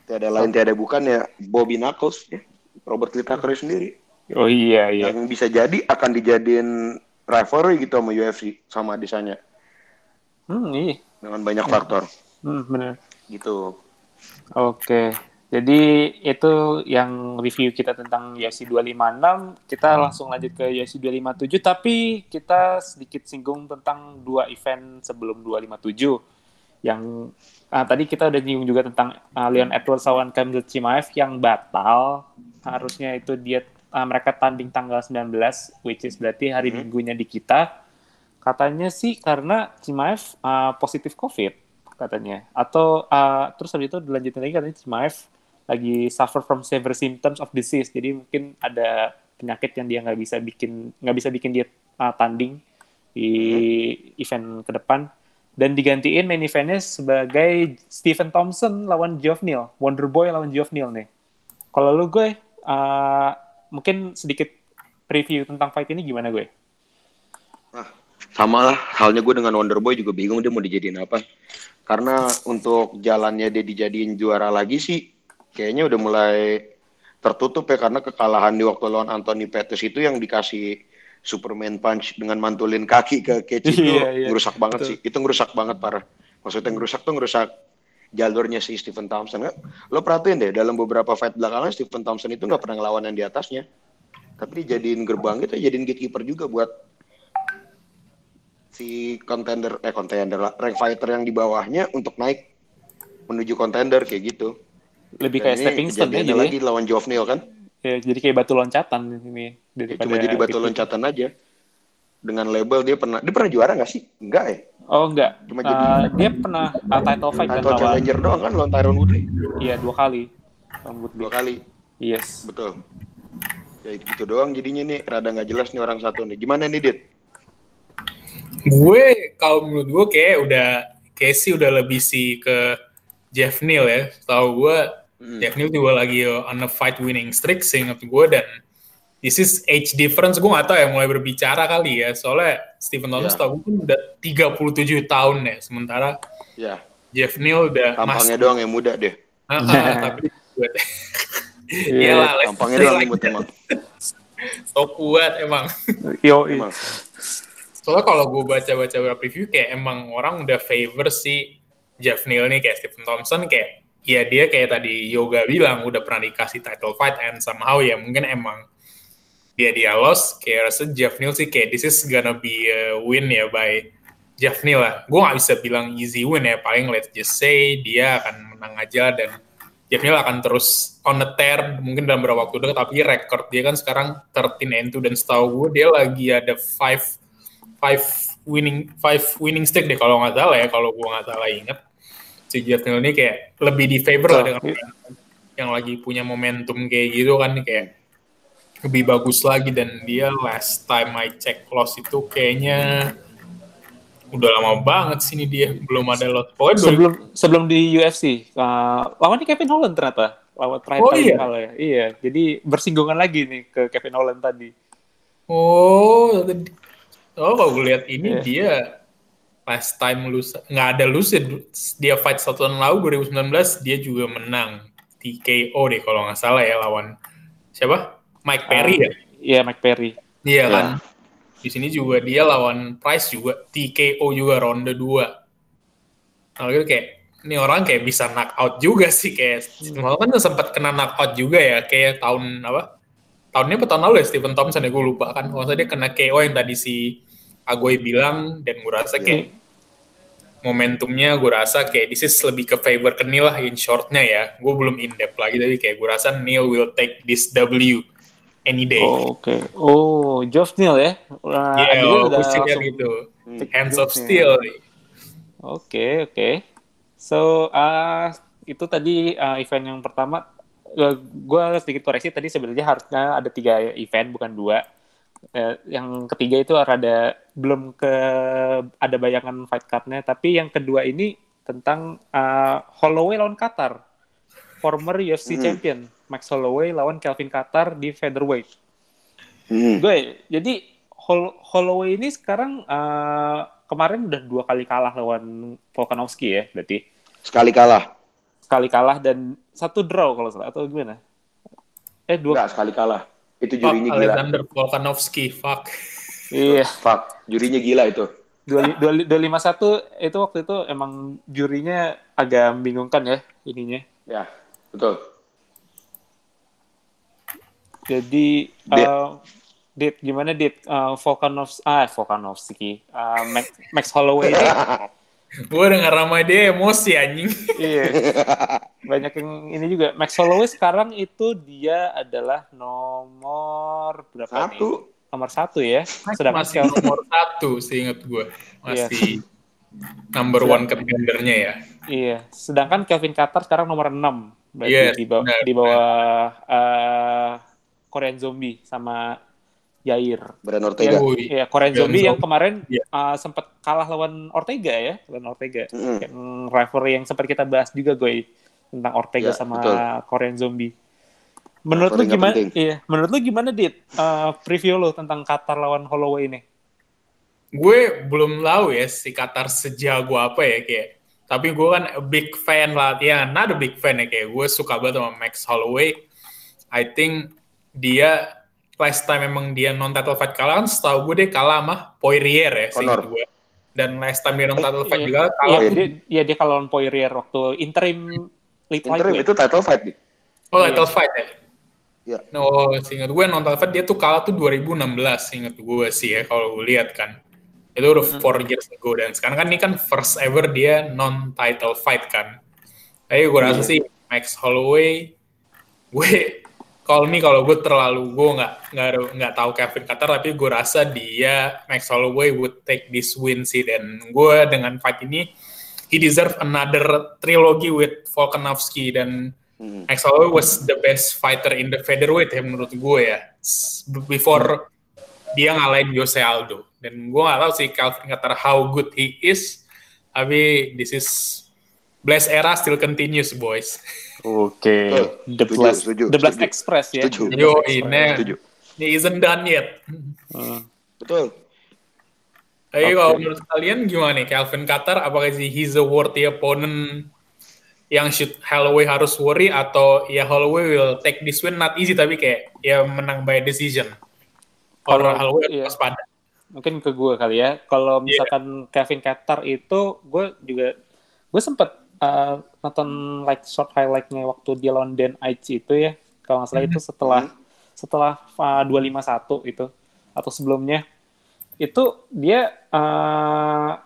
tiada lain tiada bukan ya Bobby Knuckles ya Robert Whittaker sendiri
Oh iya iya.
yang bisa jadi akan dijadiin rivalry gitu sama UFC sama desanya
Hmm iya.
dengan banyak faktor
Hmm, bener.
gitu
Oke. Jadi itu yang review kita tentang UFC 256. Kita langsung lanjut ke UFC 257 tapi kita sedikit singgung tentang dua event sebelum 257 yang ah, tadi kita udah nyinggung juga tentang ah, Leon Edwards lawan Kamzat Chimaev yang batal. Harusnya itu dia ah, mereka tanding tanggal 19 which is berarti hari
Hmm.
Minggunya di kita. Katanya sih karena Chimaev ah, positif COVID katanya. Atau ah, terus habis itu dilanjutin lagi katanya Chimaev lagi suffer from severe symptoms of disease. Jadi mungkin ada penyakit yang dia nggak bisa bikin nggak bisa bikin dia ah, tanding di event ke depan dan digantiin main eventnya sebagai Stephen Thompson lawan Geoff Neal, Wonder Boy lawan Geoff Neal nih. Kalau lu gue ah, mungkin sedikit review tentang fight ini gimana gue?
sama lah halnya gue dengan Wonder Boy juga bingung dia mau dijadiin apa karena untuk jalannya dia dijadiin juara lagi sih kayaknya udah mulai tertutup ya karena kekalahan di waktu lawan Anthony Pettis itu yang dikasih Superman punch dengan mantulin kaki ke Keci itu
Iya, iya.
ngerusak banget
Betul.
sih. Itu ngerusak banget parah. Maksudnya ngerusak tuh ngerusak jalurnya si Stephen Thompson. Lo perhatiin deh dalam beberapa fight belakangan Stephen Thompson itu nggak pernah ngelawan yang di atasnya. Tapi dijadiin gerbang gitu, jadiin gatekeeper juga buat si contender eh contender lah, rank fighter yang di bawahnya untuk naik menuju contender kayak gitu.
Lebih kayak stepping stone ya jadi.
lagi lawan Jovnil kan.
Ya, jadi kayak batu loncatan ini
Ya, cuma jadi batu loncatan aja. Dengan label dia pernah dia pernah juara nggak sih? Enggak ya.
Oh enggak.
Cuma
Eh,
jadi-
dia pernah uh, title fight kan
Title
lawan
challenger doang kan lawan Tyron Woodley
iya dua kali. Lawan Woodley.
dua kali.
Yes.
Betul. Ya gitu doang jadinya nih rada nggak jelas nih orang satu nih. Gimana nih Dit?
Gue kalau menurut gue kayak udah Casey udah lebih sih ke Jeff Neal ya. Tahu gue
Hmm.
Jeff Neal juga lagi on a fight winning streak seingat gue dan this is age difference gue gak tahu ya mulai berbicara kali ya soalnya Stephen Thompson
Ya.
tahu gue kan udah 37 tahun ya sementara
Ya,
Jeff Neal udah
tampangnya doang yang muda deh.
Ah, ah, tapi kuat.
Iya,
Iyalah, let's
Tampangnya doang yang muda emang.
So kuat emang.
Yo,
Emang.
Soalnya kalau gue baca-baca review kayak emang orang udah favor si Jeff Neal nih kayak Stephen Thompson kayak ya dia kayak tadi Yoga bilang udah pernah dikasih title fight and somehow ya mungkin emang dia dia lost kayak rasa Jeff Neal sih kayak this is gonna be a win ya by Jeff Neal lah. Gue gak bisa bilang easy win ya paling let's just say dia akan menang aja dan Jeff Neal akan terus on the tear mungkin dalam beberapa waktu dekat tapi record dia kan sekarang 13 and 2 dan setahu gue dia lagi ada 5 five winning five winning streak deh kalau nggak salah ya kalau gue nggak salah inget si Jeff Neal ini kayak lebih di favor lah dengan yang lagi punya momentum kayak gitu kan kayak lebih bagus lagi dan dia last time I check loss itu kayaknya udah lama banget sini dia belum ada lot pokoknya dulu
sebelum sebelum di UFC uh, lawannya Kevin Holland ternyata lawan terakhir
Oh, iya?
ya. Iya, jadi bersinggungan lagi nih ke Kevin Holland tadi.
oh tadi- oh kalau gue lihat ini
Iya.
dia last time lose nggak ada lose ya. dia fight satu tahun lalu 2019 dia juga menang. TKO deh kalau nggak salah ya lawan siapa? Mike Perry
Ah,
ya?
Iya, Mike Perry.
iya
Ya.
kan? Di sini juga dia lawan Price juga. TKO juga ronde 2 kalau gitu kayak ini orang kayak bisa knockout juga sih. Kayak malah kan sempat kena knockout juga ya. Kayak tahun apa? Tahunnya apa? Tahun lalu ya Stephen Thompson ya? Gue lupa kan. Kalau dia kena KO yang tadi si Agoy bilang dan gue rasa kayak momentumnya gue rasa kayak this is lebih ke favor ke Neil lah in shortnya ya gue belum in depth lagi tapi kayak gue rasa Neil will take this W any day
Oh, Oke. Oh, Geoff Neal ya. Nah,
Iya, yeah,
udah
gue sih lihat
langsung-
gitu. Hands of Steel.
Oke, oke. So, uh, itu tadi uh, event yang pertama. Uh, gue sedikit koreksi tadi sebenarnya harusnya ada tiga event bukan dua. Uh, yang ketiga itu rada belum ke ada bayangan fight card-nya, tapi yang kedua ini tentang uh, Holloway lawan Qatar, former UFC
Hmm.
champion Max Holloway lawan Kelvin Qatar di featherweight.
Hmm.
Gue jadi Hol- Holloway ini sekarang uh, kemarin udah dua kali kalah lawan Volkanovski ya, berarti
Sekali kalah.
sekali kalah dan satu draw kalau salah atau gimana? Eh dua,
Enggak, sekali kalah. Itu
Fuck
jurinya gila.
Alexander Volkanovski, fuck.
iya
Fuck, jurinya gila itu.
dua dua dua lima satu itu waktu itu emang jurinya agak membingungkan ya ininya.
Ya, betul.
Jadi
Dit.
uh, Dit gimana Dit uh, Volkanovski ah Volkanovski uh, Max, Max Holloway
Gue denger nama dia emosi anjing.
Iya. Banyak yang ini juga. Max Holloway sekarang itu dia adalah nomor berapa nih?
Satu.
Nomor satu ya. Sedangkan
Masih nomor satu seinget gue.
Iya.
Masih number one contendernya ya.
iya. Sedangkan Kelvin Qatar sekarang nomor 6. Berarti
Yes,
di bawah,
benar,
di bawah eh, Korean Zombie sama Yair.
Brand Ortega.
Woi.
Iya, Korean
Korean
Zombie yang
Zombie.
kemarin
Iya.
eh, sempat kalah lawan Ortega ya, lawan Ortega.
Mm-mm.
Yang rivalry yang sempat kita bahas juga gue tentang Ortega
Iya,
sama
betul.
Korean Zombie. Menurut lu gimana?
penting.
Iya, menurut lu gimana Dit? Eh, preview lu tentang Qatar lawan Holloway ini?
Gue belum tahu ya si Qatar sejago apa ya kayak. Tapi gue kan a big fan lah. Ya, not a big fan ya kayak. Gue suka banget sama Max Holloway. I think dia last time emang dia non title fight kalah kan setahu gue dia kalah sama Poirier ya
Conor.
gue dan last time dia non title fight
Iya.
juga
Iya,
kalah
dia, ya dia kalau lawan Poirier waktu interim lead
Interim itu title fight nih.
oh
Iya.
title fight ya
Iya.
No, seingat gue non title fight dia tuh kalah tuh 2016 seingat gue sih ya kalau gue lihat kan itu udah
Hmm.
four years ago dan sekarang kan ini kan first ever dia non title fight kan tapi gue rasa
Iya.
sih Max Holloway gue kalau nih kalau gue terlalu gue nggak nggak nggak tahu Kevin Qatar tapi gue rasa dia Max Holloway would take this win sih. Dan gue dengan fight ini he deserve another trilogy with Volkanovski. Dan
Hmm.
Max Holloway was the best fighter in the featherweight ya menurut gue ya. Before dia ngalahin Jose Aldo. Dan gue nggak tahu sih Calvin Qatar how good he is tapi this is Blast era still continues boys
Oke,
Betul.
The Blast,
setuju,
The Blast. Express ya.
Setuju.
Yo, ini. He isn't done yet
Hmm.
Betul.
Tapi
Oke.
kalau menurut kalian gimana nih Calvin Qatar apakah sih he's a worthy opponent yang should Holloway harus worry atau ya Holloway will take this win not easy tapi kayak ya menang by decision or
Kalau-
Holloway
iya.
harus waspada
Mungkin ke gue kali ya. Kalau misalkan Kevin Qatar itu, gue juga gue sempet uh, nonton like short highlightnya waktu dia lawan Dan Aichi itu ya. Kalau nggak salah itu setelah setelah uh, 251 itu. Atau sebelumnya. Itu dia uh,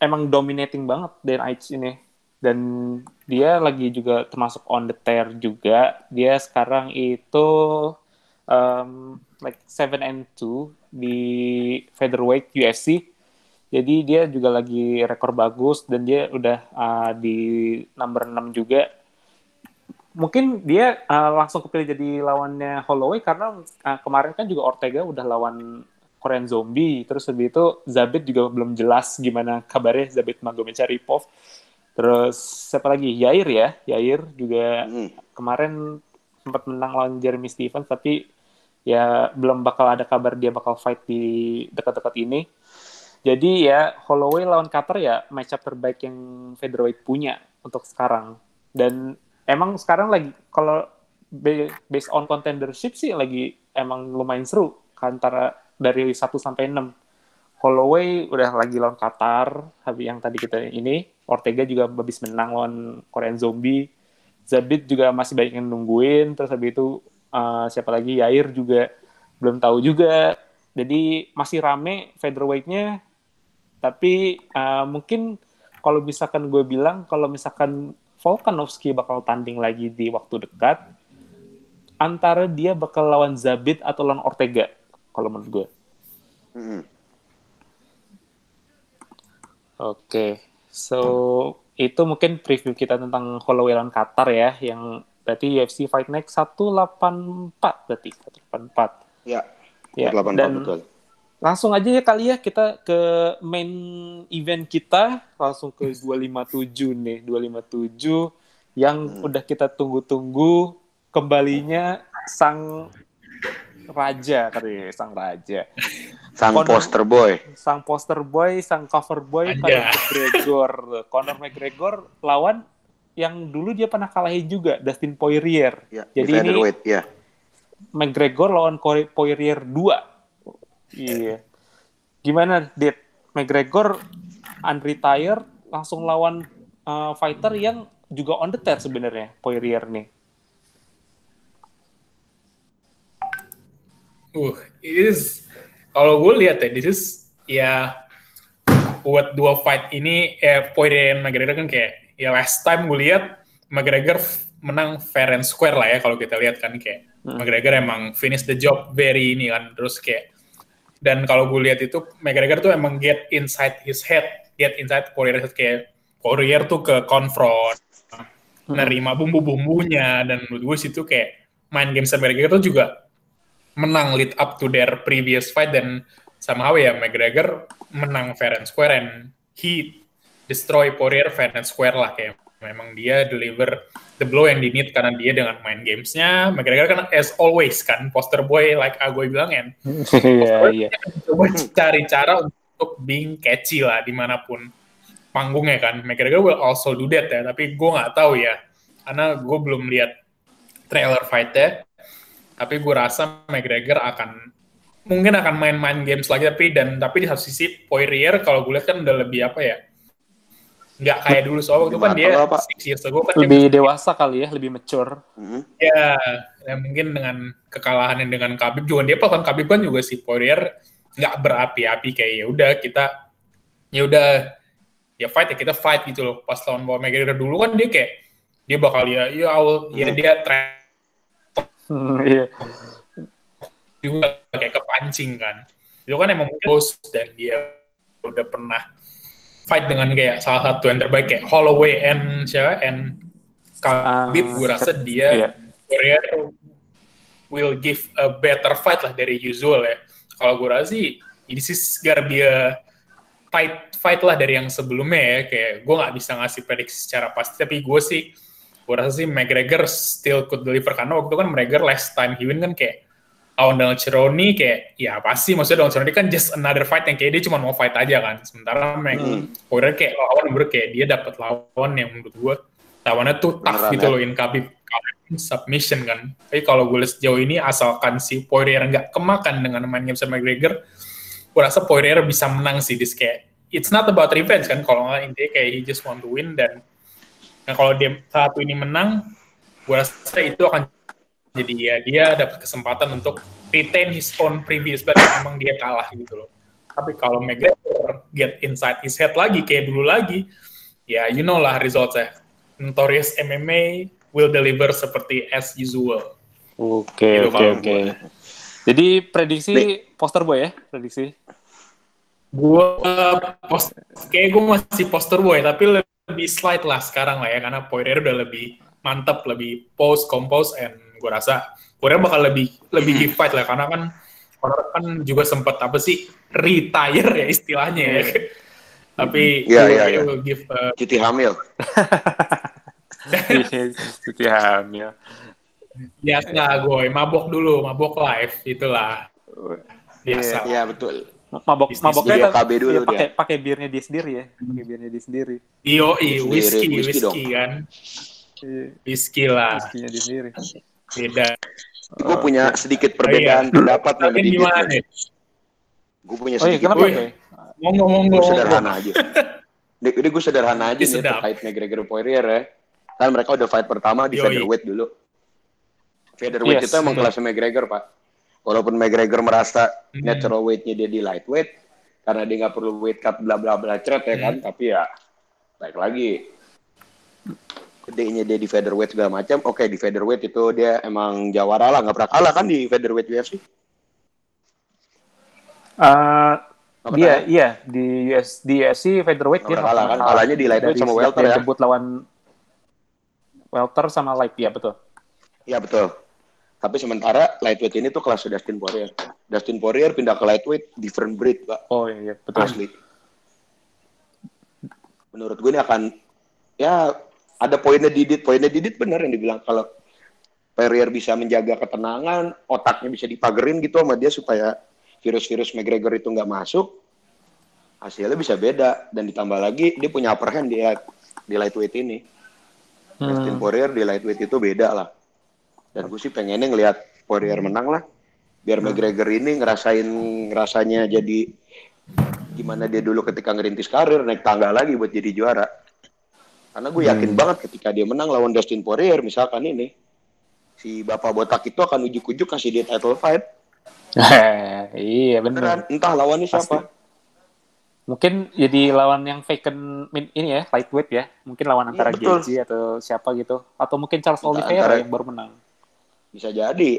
emang dominating banget Dan Aichi ini. Dan dia lagi juga termasuk on the tear juga. Dia sekarang itu um, like 7 and 2 di featherweight UFC jadi dia juga lagi rekor bagus dan dia udah uh, di number 6 juga. Mungkin dia uh, langsung kepilih jadi lawannya Holloway karena uh, kemarin kan juga Ortega udah lawan Korean Zombie. Terus habis itu Zabit juga belum jelas gimana kabarnya Zabit Magomedov terus siapa lagi? Yair ya? Yair juga
Hmm.
kemarin sempat menang lawan Jeremy Stevens tapi ya belum bakal ada kabar dia bakal fight di dekat-dekat ini jadi ya Holloway lawan Qatar ya matchup terbaik yang featherweight punya untuk sekarang. Dan emang sekarang lagi kalau based on contendership sih lagi emang lumayan seru antara dari 1 sampai 6 Holloway udah lagi lawan Qatar habis yang tadi kita ini Ortega juga habis menang lawan Korean Zombie. Zabit juga masih banyak yang nungguin terus habis itu uh, siapa lagi? Yair juga belum tahu juga. Jadi masih rame featherweightnya tapi uh, mungkin kalau misalkan gue bilang kalau misalkan Volkanovski bakal tanding lagi di waktu dekat antara dia bakal lawan Zabit atau lawan Ortega kalau menurut gue
Hmm.
Oke, so itu mungkin preview kita tentang Holloway lawan Qatar ya, yang berarti UFC Fight Night 184 berarti 184.
Ya.
Ya,
84
dan
betul.
Langsung aja ya kali ya kita ke main event kita, langsung ke 257 nih, 257 yang udah kita tunggu-tunggu kembalinya sang raja katanya, sang raja.
Sang
Conor-
poster boy.
sang poster boy, sang cover boy. Conor McGregor. Conor McGregor lawan yang dulu dia pernah kalahin juga, Dustin Poirier.
Ya,
Jadi
di
ini
featherweight, ya.
McGregor lawan Poirier 2. Iya. Gimana, Dit? McGregor unretired, langsung lawan uh, fighter yang juga on the tear sebenarnya, Poirier nih.
Uh, it is kalau gue lihat ya, this is ya buat dua fight ini eh Poirier dan McGregor kan kayak ya last time gue lihat McGregor menang fair and square lah ya kalau kita lihat kan kayak McGregor emang finish the job very ini kan terus kayak dan kalau gue lihat itu McGregor tuh emang get inside his head get inside Poirier head kayak Poirier tuh ke confront nerima bumbu-bumbunya. Dan menurut gue situ kayak main game sama McGregor tuh juga menang lead up to their previous fight. Dan somehow ya McGregor menang fair and square and he destroy Poirier fair and square lah kayak memang dia deliver the blow yang di need karena dia dengan main gamesnya. McGregor kan as always kan poster boy like Agoy bilang kan.
Iya, iya.
coba cari cara untuk being catchy lah di mana pun panggungnya kan. McGregor will also do that ya tapi gue nggak tahu ya. Karena gue belum lihat trailer fightnya. Tapi gue rasa McGregor akan mungkin akan main-main games lagi tapi dan tapi di satu sisi Poirier kalau gue lihat kan udah lebih apa ya nggak kayak dulu soal waktu kan dia six years ago kan
Lebih
dia,
dewasa kali ya, lebih mature.
Mhm.
ya, ya mungkin dengan kekalahan yang dengan Khabib juga dia kan Khabib kan juga si Poirier nggak berapi-api kayak ya udah kita ya udah ya fight ya kita fight gitu loh pas lawan Paul McGregor dulu kan dia kayak dia bakal ya ya awal ya dia try
Hmm, Iya.
juga kayak kepancing kan itu kan emang bos dan dia udah pernah fight dengan kayak salah satu yang terbaik kayak Holloway and siapa? And Khabib
Ah,
gue rasa dia
Iya.
Poirier will give a better fight lah dari usual ya. Kalau gue rasa sih this is gonna be a fight fight lah dari yang sebelumnya ya. Kayak gue nggak bisa ngasih prediksi secara pasti tapi gue sih gue rasa sih McGregor still could deliver. Karena waktu itu kan McGregor last time he win kan kayak lawan Donald Cerrone kayak ya pasti maksudnya Donald Cerrone kan just another fight yang kayak dia cuma mau fight aja kan. Sementara Mac
Hmm.
Poirier kayak lawan menurut kayak dia dapat lawan yang menurut gue lawannya tuh tough
Beneran,
gitu
ya?
loh in Khabib submission kan. Tapi kalau gue lihat sejauh ini asalkan si Poirier nggak kemakan dengan main game sama McGregor gue rasa Poirier bisa menang sih dis. Kayak it's not about revenge kan. Kalau nggak intinya kayak he just want to win dan nah kalau dia satu ini menang gue rasa itu akan jadi ya dia dapat kesempatan untuk retain his own previous belt yang emang dia kalah gitu loh. Tapi kalau McGregor get inside his head lagi kayak dulu lagi ya you know lah resultnya notorious MMA will deliver seperti as usual.
Oke,
Gitu
oke, oke. Jadi prediksi poster boy ya, prediksi.
gue post kayak gue masih poster boy tapi lebih slide lah sekarang lah ya karena Poirier udah lebih mantap lebih post compose and gue rasa Poirier bakal lebih lebih give fight lah karena kan Conor kan juga sempat apa sih retire ya istilahnya ya tapi
Iya,
gue
iya,
kayak
iya.
will give uh,
Cuti hamil.
Cuti hamil.
biasa gue mabok dulu mabok live itulah biasa
Iya betul.
Mabok
Bisnis
maboknya
dia
kan
KB dulu
dia pakai pakai birnya dia sendiri ya, pakai birnya dia sendiri.
Iyo, whisky
whisky, dong.
kan,
Iya,
whisky lah,
Whiskey-nya dia sendiri.
Beda.
Gue punya sedikit
Oh,
perbedaan
iya.
pendapat nih
gimana?
Gue punya
Oh iya,
sedikit
kenapa
Wih.
Boy?
Monggo, monggo,
gue sederhana aja. Ini, ini gue sederhana aja nih terkait McGregor Poirier ya. Kan mereka udah fight pertama di
Yoi.
featherweight dulu. Featherweight
Yes.
itu emang kelasnya McGregor pak. Walaupun McGregor merasa
Hmm.
natural weight-nya dia di lightweight karena dia nggak perlu weight cut bla bla bla cret ya kan. Tapi ya baik lagi gedenya dia di featherweight segala macam. Oke di featherweight itu dia emang jawara lah nggak pernah kalah kan di featherweight UFC. Nggak
dia
ya?
iya di US di UFC featherweight
Nggak
dia
kalah kan? Kalahnya di lightweight sama welter ya.
debut lawan welter sama light ya betul.
Iya betul. Tapi sementara lightweight ini tuh kelas Dustin Poirier. Dustin Poirier pindah ke lightweight different breed, Pak.
Oh iya, iya betul.
Asli. Menurut gue ini akan ya ada poinnya Didit, poinnya Didit benar yang dibilang kalau Poirier bisa menjaga ketenangan, otaknya bisa dipagerin gitu sama dia supaya virus-virus McGregor itu nggak masuk. Hasilnya bisa beda dan ditambah lagi dia punya upper hand di di lightweight ini. Dustin
Hmm.
Poirier di lightweight itu beda lah. Dan gue sih pengennya ngelihat Poirier menang lah. Biar McGregor ini ngerasain rasanya jadi gimana dia dulu ketika ngerintis karir naik tangga lagi buat jadi juara. Karena gue yakin banget ketika dia menang lawan Dustin Poirier misalkan ini si bapak botak itu akan ujuk-ujuk kasih dia title fight.
iya
Beneran,
benar.
entah lawannya siapa.
Mungkin jadi lawan yang vacant ini ya lightweight ya. Mungkin lawan
Iya,
antara
betul.
Gaethje atau siapa gitu. Atau mungkin Charles
Entah
Oliveira
antara-
yang baru menang.
Bisa jadi.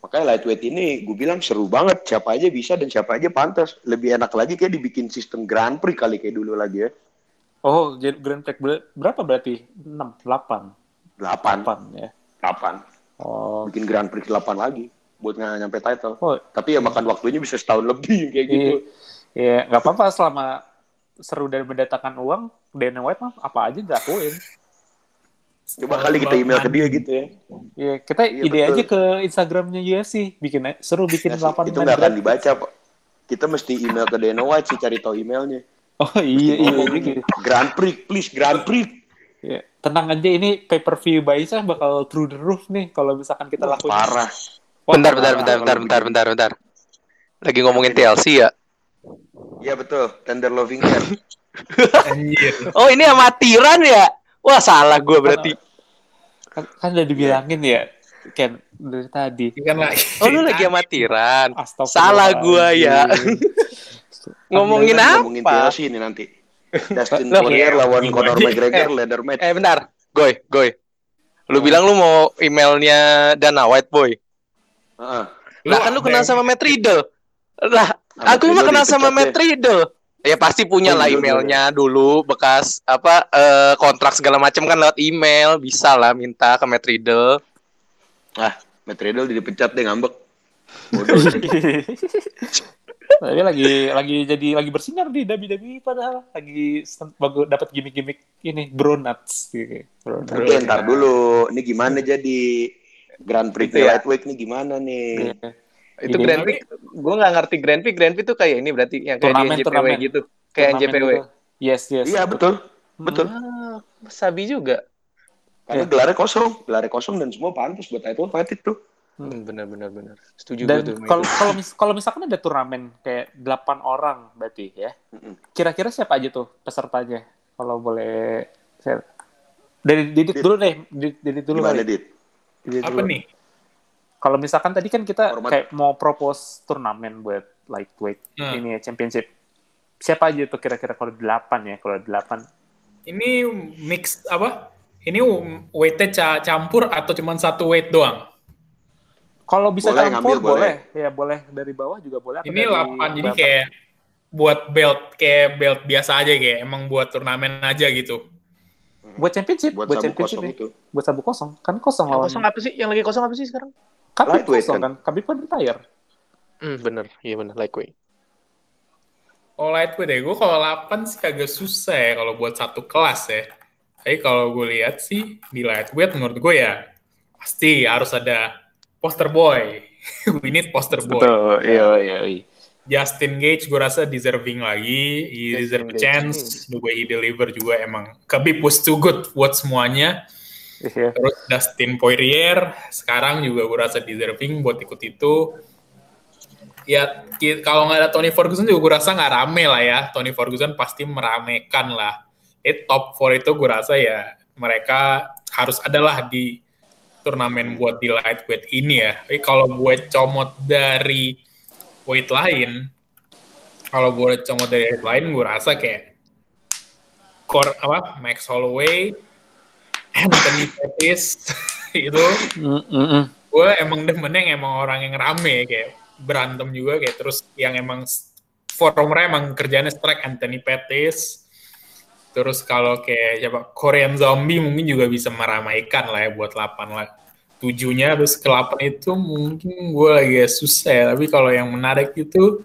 Makanya lightweight ini gue bilang seru banget. Siapa aja bisa dan siapa aja pantas. Lebih enak lagi kayak dibikin sistem Grand Prix kali kayak dulu lagi ya.
Oh, Grand Prix ber- berapa berarti? 6, 8.
8.
8 ya.
8.
Oh,
Bikin Grand Prix 8 lagi. Buat nggak nyampe title.
oh
Tapi ya makan waktunya bisa setahun lebih kayak gitu.
Iya, nggak apa-apa selama seru dan mendatangkan uang, Dana White mah apa aja dilakuin.
Coba kali kita email ke dia gitu ya.
Iya, kita
Iya,
ide
betul.
aja ke Instagramnya UFC, bikin seru bikin
Ya sih,
8
itu nggak akan dibaca, Pak. Kita mesti email ke Dana White sih cari tahu emailnya.
Oh iya iya iya gitu.
Grand Prix, please Grand Prix.
Iya. tenang aja ini pay per view Baisa bakal through the roof nih kalau misalkan kita lakuin.
parah.
Wah,
bentar, bentar, bentar, bentar, bentar, bentar, bentar. Lagi ngomongin TLC ya?
Iya betul, Tender Loving Care.
Anjir.
Oh ini amatiran ya? Wah salah gue berarti.
Kan, kan udah dibilangin ya, Ken dari tadi.
Kan lagi.
Oh lu lagi amatiran. Salah gua ya. Ngomongin
Ngomongin
apa?
TLC ini nanti. Dustin
Loh,
Poirier lawan Conor
Eh,
McGregor leather match.
Eh bentar, Goy, Goy. Lu
Oh.
bilang lu mau emailnya Dana White Boy.
Heeh.
Lah kan lu kenal sama Matt Riddle. Lah, aku mah kenal sama Matt Riddle. Ya pasti punya
Oh,
lah
iya,
emailnya dulu bekas apa eh, kontrak segala macam kan lewat email bisa lah minta ke Matt Riddle.
Ah, Matt Riddle dipecat deh ngambek. Bodoh.
Tapi lagi lagi jadi lagi bersinar di WWE padahal lagi bagus dapat gimmick-gimmick ini bro nuts gitu. Bro
ntar dulu. Ini gimana jadi Grand Prix
Itu ya.
lightweight nih gimana nih?
Iya.
Itu
Ini-
Grand Prix, gue nggak ngerti Grand Prix. Grand Prix tuh kayak ini berarti yang kayak
Turnamen,
di NJPW
turnamen.
gitu. Kayak NJPW.
gitu. Yes, yes.
Iya betul, betul.
Ah, sabi juga.
Karena
Iya.
gelarnya kosong, gelarnya kosong dan semua pantas buat title fight itu.
Hmm, benar benar benar. Setuju gue
Dan
tuh.
kalau kalau mis- kalau misalkan ada turnamen kayak 8 orang berarti ya. Kira-kira siapa aja tuh pesertanya? Kalau boleh saya dari Didit
Dit.
dulu deh, Didit, Didit dulu
Gimana,
kali.
Dit?
Didit
Apa
dulu.
nih?
Kalau misalkan tadi kan kita
Format.
kayak mau propose turnamen buat lightweight
Hmm.
ini ya championship. Siapa aja tuh kira-kira kalau 8 ya? Kalau 8
Ini mix apa? Ini weight-nya ca- campur atau cuma satu weight doang?
Kalau bisa
Boleh,
campur
ngambil,
boleh. Ya boleh dari bawah juga boleh.
Ini
dari
8 jadi kayak buat belt kayak belt biasa aja kayak emang buat turnamen aja gitu.
buat championship,
Buat
buat,
sabu
championship
kosong itu.
Buat sabu kosong. Kan kosong
Yang
lawan.
kosong apa sih? Yang lagi kosong apa sih sekarang?
Lightweight
kosong
kan?
kan. Khabib kan retire.
Hmm, bener. Iya bener. Lightweight.
Kalau lightweight ya, gue kalau 8 sih agak susah ya kalau buat satu kelas ya. Tapi kalau gue lihat sih di lightweight menurut gue ya pasti harus ada poster boy. We need poster boy.
Iya, iya, iya.
Justin Gage gue rasa deserving lagi. He
Justin
deserve a
Gage.
chance. The way he deliver juga emang Khabib was too good buat semuanya.
Iya.
Terus Dustin Poirier sekarang juga gue rasa deserving buat ikut itu. Ya kalau nggak ada Tony Ferguson juga gue rasa nggak rame lah ya. Tony Ferguson pasti meramekan lah. Eh top 4 itu gue rasa ya mereka harus adalah di turnamen buat di lightweight ini ya. Tapi kalau gue comot dari weight lain, kalau gue comot dari weight lain gue rasa kayak core apa Max Holloway, Anthony Pettis itu
Mm, mm, mm.
gue emang demennya yang emang orang yang rame kayak berantem juga kayak terus yang emang forumnya emang kerjanya strike Anthony Pettis terus kalau kayak siapa Korean Zombie mungkin juga bisa meramaikan lah ya buat 8 lah. Tujuhnya terus ke 8 itu mungkin gue lagi susah ya. Tapi kalau yang menarik itu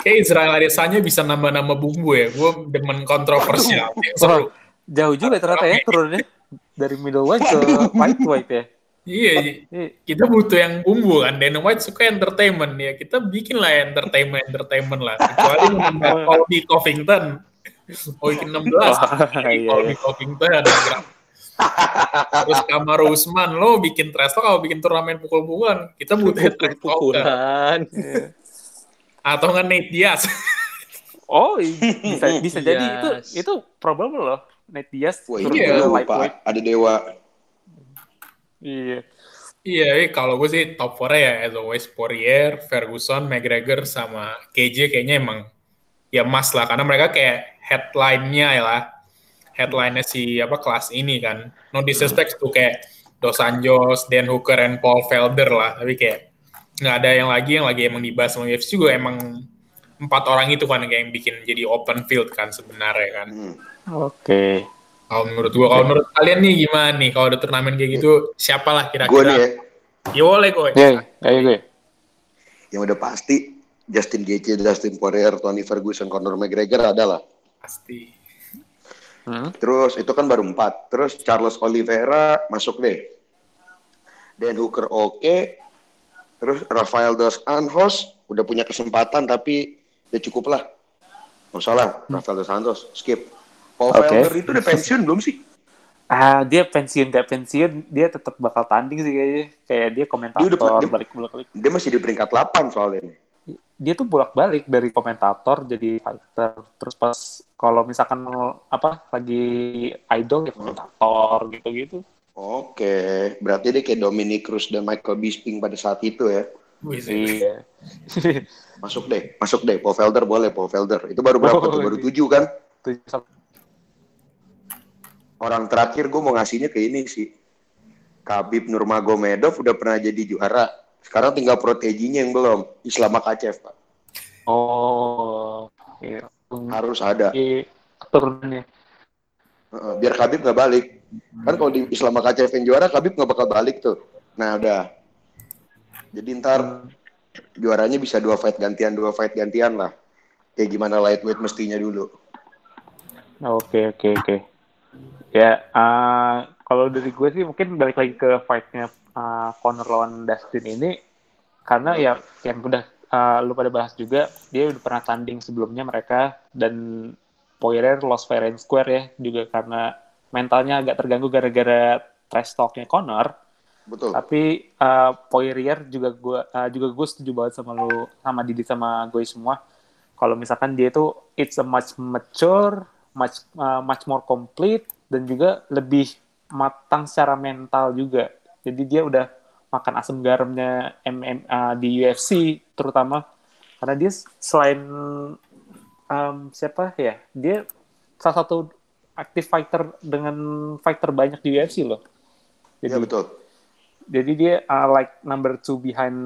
kayak Israel Adesanya bisa nambah-nambah bumbu ya. Gue demen kontroversial. Seru.
Jauh juga ternyata ya turunnya. Dari middleweight ke lightweight ya.
iya
Iya.
kita butuh yang bumbu kan. Dana White suka entertainment. Ya kita bikin lah entertainment entertainment lah. Kecuali menambah Colby Covington oh bikin 16
Wah,
Colby
iya, iya.
Covington terus Kamar Usman lo bikin trash talk kalau bikin turnamen pukul-pukulan kita butuh trash talker
Pukulan.
atau nggak Nate Diaz
Oh, bisa bisa jadi itu itu probable loh. Nate Diaz
Wah,
Iya.
lupa. Ada dewa.
Iya.
Iya, eh, kalau gue sih top 4 ya as always Poirier, Ferguson, McGregor sama KJ kayaknya emang ya mas lah karena mereka kayak headline-nya ya lah. Headline-nya si apa kelas ini kan. No disrespect tuh kayak Dos Anjos, Dan Hooker, and Paul Felder lah. Tapi kayak nggak ada yang lagi yang lagi emang dibahas sama UFC juga emang empat orang itu kan kayak yang bikin jadi open field kan sebenarnya kan.
Hmm.
Oke.
Kalau menurut gua, kalau menurut kalian nih gimana nih kalau ada turnamen kayak gitu, siapalah
Gue nih
kira-kira?
ya,
Ya boleh gue.
Ya, ayo gue.
yang udah pasti Justin Gaethje, Dustin Poirier, Tony Ferguson, Conor McGregor adalah.
Pasti.
Hmm.
Terus itu kan baru empat. Terus Charles Oliveira masuk deh. Dan Hooker oke. Terus Rafael dos Anjos udah punya kesempatan tapi ya cukup lah. Nggak usah lah, Rafael dos Anjos skip. Paul
Oke.
Felder itu udah pensiun belum sih?
Ah, dia pensiun gak pensiun, dia tetap bakal tanding sih kayaknya. Kayak dia komentator
Dia udah- dia-
balik balik.
Dia masih di peringkat 8 soalnya.
Dia tuh bolak-balik dari komentator jadi fighter. Terus pas kalau misalkan apa lagi idol ya komentator gitu-gitu.
Oke, berarti dia kayak Dominic Cruz dan Michael Bisping pada saat itu ya.
Sih.
Iya.
Masuk deh, masuk deh. Paul Felder boleh, Paul Felder. Itu baru berapa
Oh,
tuh? Baru
iya.
tujuh kan?
Tujuh
Orang terakhir gue mau ngasihnya ke ini sih. Khabib Nurmagomedov udah pernah jadi juara. Sekarang tinggal proteginya yang belum. Islam Makachev, Pak.
Oh, iya.
Harus ada.
Iya, keturunannya.
Heeh, biar Khabib nggak balik. Kan kalau di Islam Makachev yang juara, Khabib nggak bakal balik tuh. Nah, udah. Jadi ntar juaranya bisa dua fight gantian, dua fight gantian lah. Kayak gimana lightweight mestinya dulu.
Oke oke oke. Ya, eh, kalau dari gue sih mungkin balik lagi ke fight-nya eh, Conor lawan Dustin ini karena ya yang udah eh, lu pada bahas juga dia udah pernah tanding sebelumnya mereka dan Poirier lost fair and square ya juga karena mentalnya agak terganggu gara-gara trash talk-nya Conor.
Betul.
Tapi uh, Poirier juga gue uh, juga gue setuju banget sama lu sama Didi sama gue semua. Kalau misalkan dia itu it's a much mature, much uh, much more complete dan juga lebih matang secara mental juga. Jadi dia udah makan asam garamnya MMA di UFC terutama karena dia selain um, siapa ya dia salah satu active fighter dengan fighter banyak di UFC loh. Jadi,
Ya betul.
jadi dia uh, like number two behind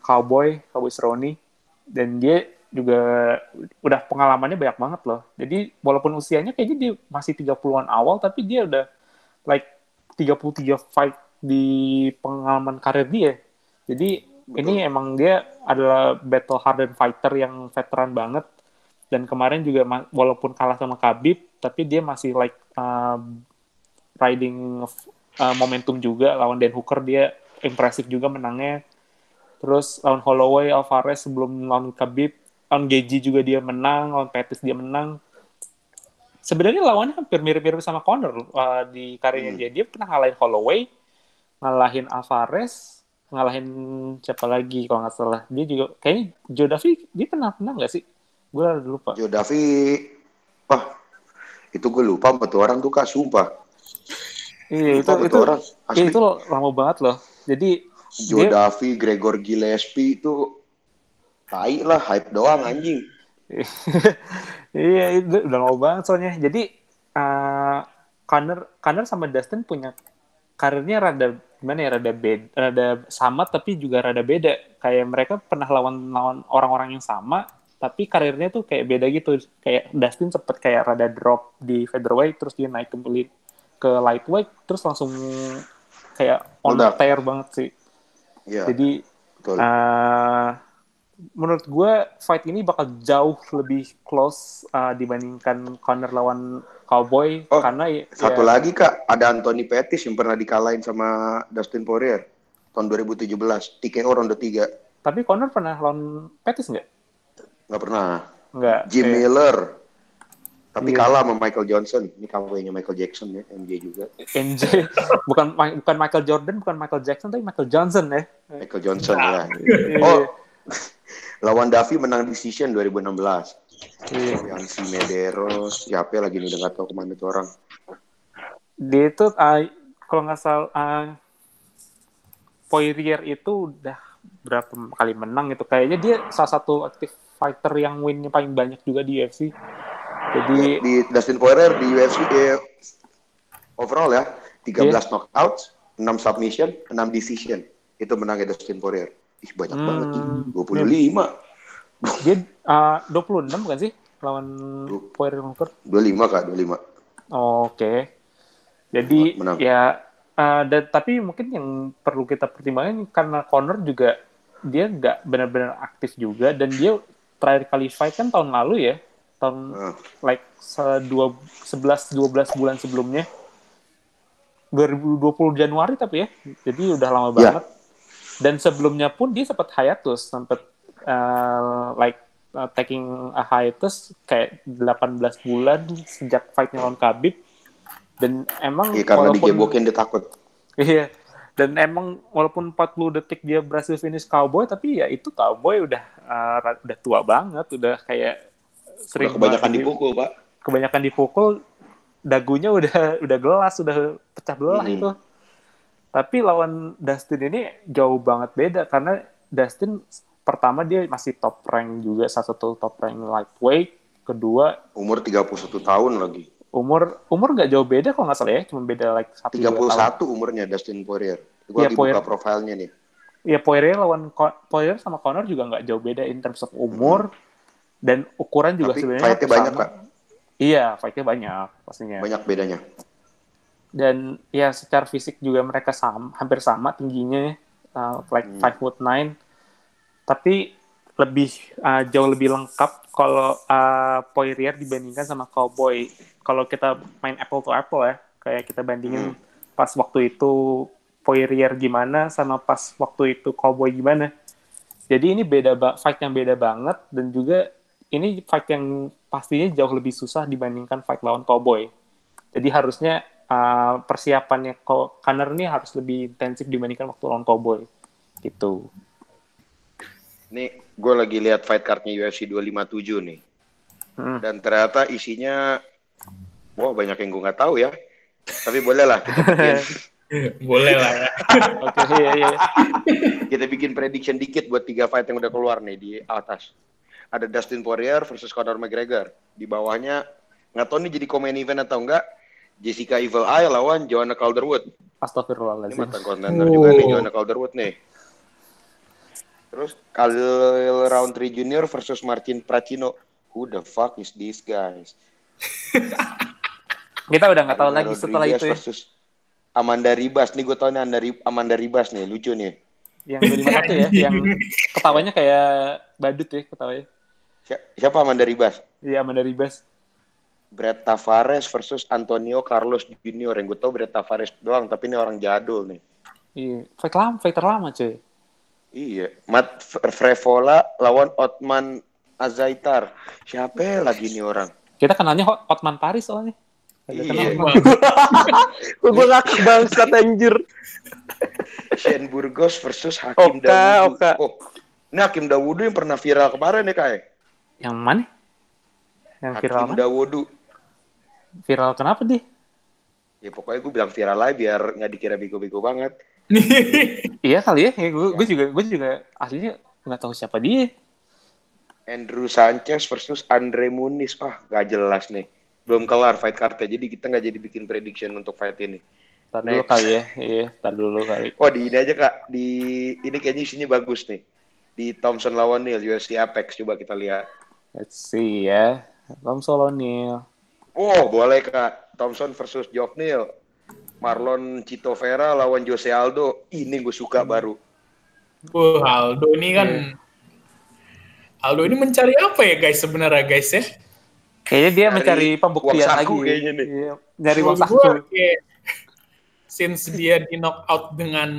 Cowboy, Cowboy Cerrone. Dan dia juga udah pengalamannya banyak banget loh. Jadi walaupun usianya kayaknya dia masih 30-an awal, tapi dia udah like 33 fight di pengalaman karir dia. Jadi ini emang dia adalah battle hardened fighter yang veteran banget. Dan kemarin juga walaupun kalah sama Khabib, tapi dia masih like uh, riding uh, momentum juga lawan Dan Hooker dia impresif juga menangnya. Terus lawan Holloway, Alvarez sebelum lawan Khabib, lawan Geji juga dia menang, lawan Pettis dia menang. Sebenarnya lawannya hampir mirip-mirip sama Conor uh, di karirnya dia. Dia pernah ngalahin Holloway, ngalahin Alvarez, ngalahin siapa lagi kalau nggak salah. Dia juga kayaknya Joe Duffy dia pernah menang nggak sih? Gue lupa.
Joe wah itu gue lupa tuh orang tuh kak, sumpah.
Iya itu itu
orang.
iya, itu lama banget loh. Jadi
Joe
dia-
Gregor Gillespie itu tai lah, hype doang anjing.
iya itu udah lama banget soalnya jadi uh, Connor Connor sama Dustin punya karirnya rada gimana ya rada beda rada sama tapi juga rada beda kayak mereka pernah lawan lawan orang-orang yang sama tapi karirnya tuh kayak beda gitu kayak Dustin sempet kayak rada drop di featherweight terus dia naik kembali ke lightweight terus langsung kayak on
Meledak.
tear banget sih
Iya,
jadi
betul.
Uh, menurut gue fight ini bakal jauh lebih close uh, dibandingkan Conor lawan Cowboy
Oh,
karena ya,
Satu
ya-
lagi kak, ada Anthony Pettis yang pernah dikalahin sama Dustin Poirier tahun 2017, TKO ronde 3.
tapi Conor pernah lawan Pettis nggak?
Nggak pernah.
Nggak.
Jim
Oke.
Miller. Tapi
Iya.
kalah sama Michael Johnson. Ini kampanye Michael Jackson ya, MJ juga.
MJ bukan bukan Michael Jordan bukan Michael Jackson tapi Michael Johnson ya.
Michael Johnson ya. Oh, lawan Davi menang decision 2016.
Iya.
Yang si Medeiros, siapa lagi nih udah nggak tahu ke mana tuh orang.
Dia itu uh, kalau nggak salah uh, Poirier itu udah berapa kali menang gitu kayaknya dia salah satu active fighter yang winnya paling banyak juga di UFC. Jadi
Di Dustin Poirier di UFC eh, overall ya, 13
Iya.
knockouts, 6 submission, 6 decision. Itu menangnya Dustin Poirier. Ih, banyak
Hmm.
banget nih. 25.
dia uh, 26 bukan sih lawan Hooker?
25 kak, 25.
Oh, Oke. Jadi
Menang.
ya uh, dan tapi mungkin yang perlu kita pertimbangkan karena Conor juga dia nggak benar-benar aktif juga dan dia terakhir kali fight kan tahun lalu ya tahun
Nah,
like se- dua, 11 12 bulan sebelumnya 2020 Januari tapi ya jadi udah lama
Ya.
banget dan sebelumnya pun dia sempat hiatus sempat uh, like uh, taking a hiatus kayak 18 bulan sejak fightnya lawan Khabib Dan emang
Iya karena
walaupun
digebokin dia takut.
Iya. Dan emang walaupun 40 detik dia berhasil finish cowboy, tapi ya itu cowboy udah uh, udah tua banget, udah kayak
Udah
sering
kebanyakan
banget di-
dipukul, Pak.
kebanyakan dipukul, dagunya udah udah gelas, udah pecah belah
Mhm.
itu. Tapi lawan Dustin ini jauh banget beda karena Dustin pertama dia masih top rank juga salah satu top rank lightweight, kedua
Umur 31 tahun lagi.
umur umur nggak jauh beda kalau nggak salah ya, cuma beda like satu dua tahun.
31 umurnya Dustin Poirier.
Iya,
lagi
Poirier.
buka profilnya nih.
ya Poirier lawan Co- Poirier sama Conor juga nggak jauh beda in terms of umur dan ukuran juga
Tapi
sebenarnya
fight-nya
hampir
banyak. Kak.
Iya, fight-nya banyak pastinya.
Banyak bedanya.
Dan ya secara fisik juga mereka sama, hampir sama tingginya, uh, like
Hmm.
five foot nine. Tapi lebih uh, jauh lebih lengkap kalau uh, Poirier dibandingkan sama Cowboy. Kalau kita main apple to apple ya, kayak kita bandingin
Hmm.
pas waktu itu Poirier gimana sama pas waktu itu Cowboy gimana. Jadi ini beda fight yang beda banget dan juga ini fight yang pastinya jauh lebih susah dibandingkan fight lawan Cowboy. Jadi harusnya uh, persiapannya Conor ini harus lebih intensif dibandingkan waktu lawan Cowboy. Gitu.
Nih, gue lagi lihat fight cardnya UFC 257 nih.
Hmm.
Dan ternyata isinya, wah banyak yang gue nggak tahu ya. Tapi boleh lah kita bikin,
Boleh lah ya.
Oke, iya, iya.
kita bikin prediction dikit buat tiga fight yang udah keluar nih di atas. Ada Dustin Poirier versus Conor McGregor. Di bawahnya, nggak tahu nih jadi komen event atau enggak, Jessica Evil Eye lawan Joanna Calderwood. Ini
Astagfirullahaladzim.
mantan kontender juga nih
Oh.
Joanna Calderwood nih. Terus Khalil Roundtree Junior versus Martin Pracino. Who the fuck is this guys?
Kita udah nggak tahu lagi setelah
Rodriguez
itu ya.
versus Amanda Ribas. Nih gue tau nih Amanda, Ri- Amanda Ribas nih, lucu nih.
Yang 251 ya, yang ketawanya kayak badut ya ketawanya.
Si- Siapa Amanda Ribas?
Iya, Amanda Ribas.
Brett Tavares versus Antonio Carlos Junior. Yang gue tau Brett Tavares doang, tapi ini orang jadul nih.
Iya, fight lama, fighter lama cuy.
Iya, Matt Frevola lawan Otman Azaitar. Siapa lagi nih orang?
Kita kenalnya Hotman Paris soalnya.
Iya.
Gue ngakak bangsat anjir.
Shane Burgos versus Hakim
Oka,
Dawudu.
Oka.
Oh, ini Hakim Dawudu yang pernah viral kemarin ya kayak.
Yang mana? Yang viral
Hakim? Dawudu.
Viral kenapa deh?
Ya pokoknya gue bilang viral aja biar nggak dikira bego-bego banget.
Iya kali ya, ya gue, gue juga gue juga aslinya nggak tahu siapa dia.
Andrew Sanchez versus Andre Muniz. Wah, gak jelas nih. Belum kelar fight cardnya, jadi kita nggak jadi bikin prediction untuk fight ini.
Ntar dulu
Next.
kali ya, iya, ntar dulu kali.
Oh, di ini aja kak. Di ini kayaknya isinya bagus nih. Di Thompson lawan Neil, UFC Apex. Coba kita lihat.
Let's see ya. Tom Solonil.
Oh, boleh kak. Thompson versus Neal. Marlon Chito Vera lawan Jose Aldo. Ini gue suka baru.
Wah, Aldo ini kan Aldo ini mencari apa ya guys sebenarnya guys ya?
Kayaknya dia
Nyari
mencari pembuktian lagi.
kayaknya nih.
Iya, nyari uang
Menurut
saku.
gua kayak, since dia di knockout dengan